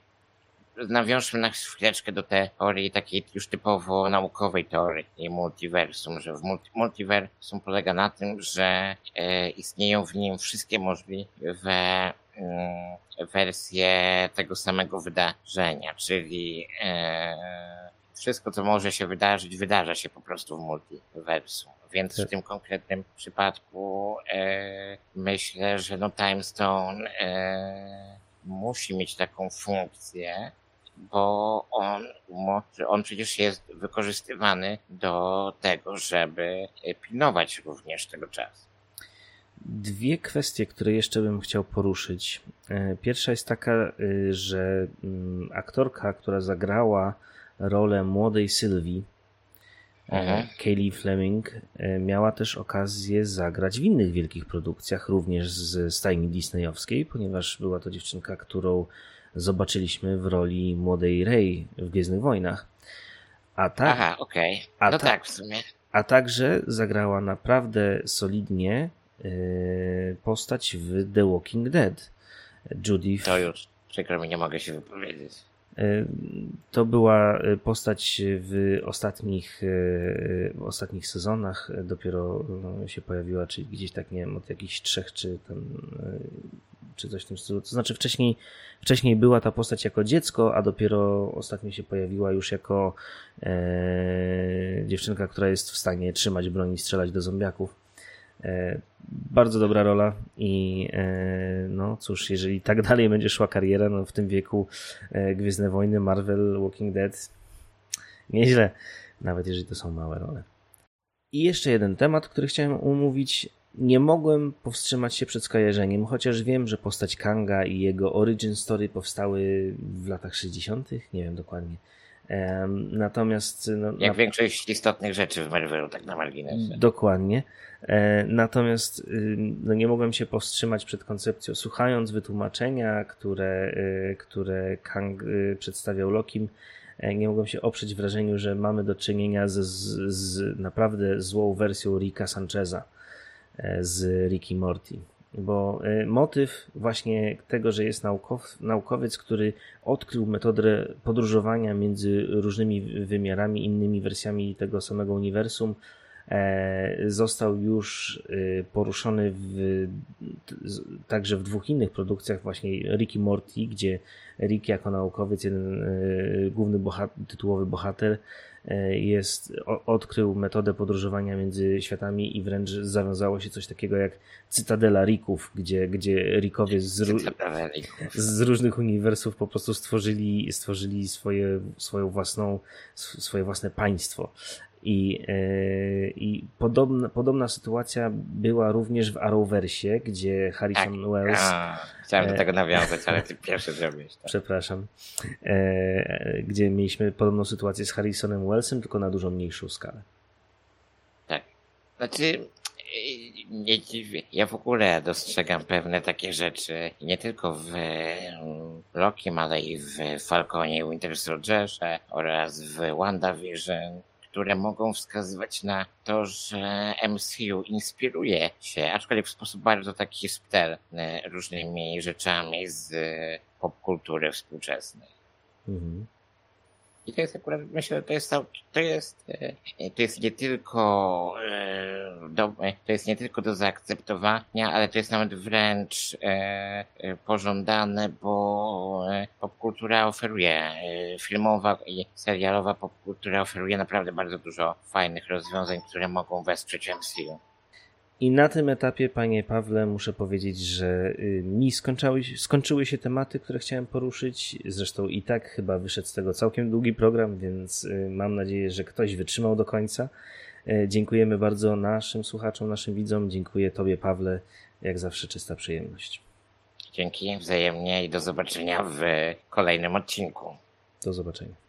nawiążmy na chwileczkę do teorii takiej już typowo naukowej teorii multiversum, że w multi multiversum polega na tym, że e, istnieją w nim wszystkie możliwe mm, wersje tego samego wydarzenia, czyli e, wszystko, co może się wydarzyć, wydarza się po prostu w multiversum. Więc w tak. tym konkretnym przypadku e, myślę, że no Time Stone e, musi mieć taką funkcję, bo on, on przecież jest wykorzystywany do tego, żeby pilnować również tego czasu. Dwie kwestie, które jeszcze bym chciał poruszyć. E, pierwsza jest taka, y, że mm, aktorka, która zagrała rolę młodej Sylwii, mhm. Kaylee Fleming, e, miała też okazję zagrać w innych wielkich produkcjach, również z stajni disneyowskiej, ponieważ była to dziewczynka, którą zobaczyliśmy w roli młodej Rey w Gwiezdnych Wojnach. A tak, Aha, okej. Okay. No ta, tak, w sumie. A także zagrała naprawdę solidnie e, postać w The Walking Dead. Judy. To już przykro mi, nie mogę się wypowiedzieć. To była e, postać w ostatnich, w ostatnich sezonach, dopiero się pojawiła, czyli gdzieś tak, nie wiem, od jakichś trzech czy tam, czy coś w tym stylu. To znaczy wcześniej, wcześniej była ta postać jako dziecko, a dopiero ostatnio się pojawiła już jako e, dziewczynka, która jest w stanie trzymać broń i strzelać do zombiaków. E, bardzo dobra rola i e, no cóż, jeżeli tak dalej będzie szła kariera, no w tym wieku e, Gwiezdne Wojny, Marvel, Walking Dead, nieźle, nawet jeżeli to są małe role. I jeszcze jeden temat, który chciałem omówić. Nie mogłem powstrzymać się przed skojarzeniem, chociaż wiem, że postać Kanga i jego origin story powstały w latach 60., nie wiem dokładnie. Natomiast. No, Jak na... większość istotnych rzeczy w Marvelu, tak na marginesie. Dokładnie. E, natomiast y, no, nie mogłem się powstrzymać przed koncepcją, słuchając wytłumaczenia, które, y, które Kang y, przedstawiał Lokim, e, nie mogłem się oprzeć wrażeniu, że mamy do czynienia z, z, z naprawdę złą wersją Rika Sancheza e, z Ricky Morty bo y, motyw właśnie tego, że jest naukow, naukowiec, który odkrył metodę podróżowania między różnymi wymiarami, innymi wersjami tego samego uniwersum, e, został już y, poruszony w, także w dwóch innych produkcjach, właśnie Ricky Morty, gdzie Rick jako naukowiec, jeden główny bohater, tytułowy bohater, E, jest, odkrył metodę podróżowania między światami i wręcz zawiązało się coś takiego jak Cytadela Rików, gdzie, gdzie Rikowie z, z różnych uniwersów po prostu stworzyli, stworzyli swoje, swoją własną, swoje własne państwo. I, yy, i podobna, podobna sytuacja była również w Arrowversie, gdzie Harrison tak. Wells. A, chciałem do tego nawiązać, ale ty pierwszy zrobiłeś. Tak. Przepraszam. E, gdzie mieliśmy podobną sytuację z Harrisonem Wellsem, tylko na dużo mniejszą skalę. Tak. Znaczy, nie dziwię. Ja w ogóle dostrzegam pewne takie rzeczy nie tylko w Lokim, ale i w Falconie Winter Soldierze oraz w WandaVision które mogą wskazywać na to, że MCU inspiruje się, aczkolwiek w sposób bardzo taki subtelny, różnymi rzeczami z popkultury współczesnej. Mhm. I to jest akurat, myślę, to jest, to jest, e, to jest nie tylko e, do, e, to jest nie tylko do zaakceptowania, ale to jest nawet wręcz e, e, pożądane, bo e, popkultura oferuje, e, filmowa i serialowa popkultura oferuje naprawdę bardzo dużo fajnych rozwiązań, które mogą wesprzeć MCU. I na tym etapie, panie Pawle, muszę powiedzieć, że y, mi skończyły, skończyły się tematy, które chciałem poruszyć. Zresztą i tak chyba wyszedł z tego całkiem długi program, więc y, mam nadzieję, że ktoś wytrzymał do końca. E, Dziękujemy bardzo naszym słuchaczom, naszym widzom. Dziękuję Tobie, Pawle. Jak zawsze czysta przyjemność. Dzięki wzajemnie i do zobaczenia w kolejnym odcinku. Do zobaczenia.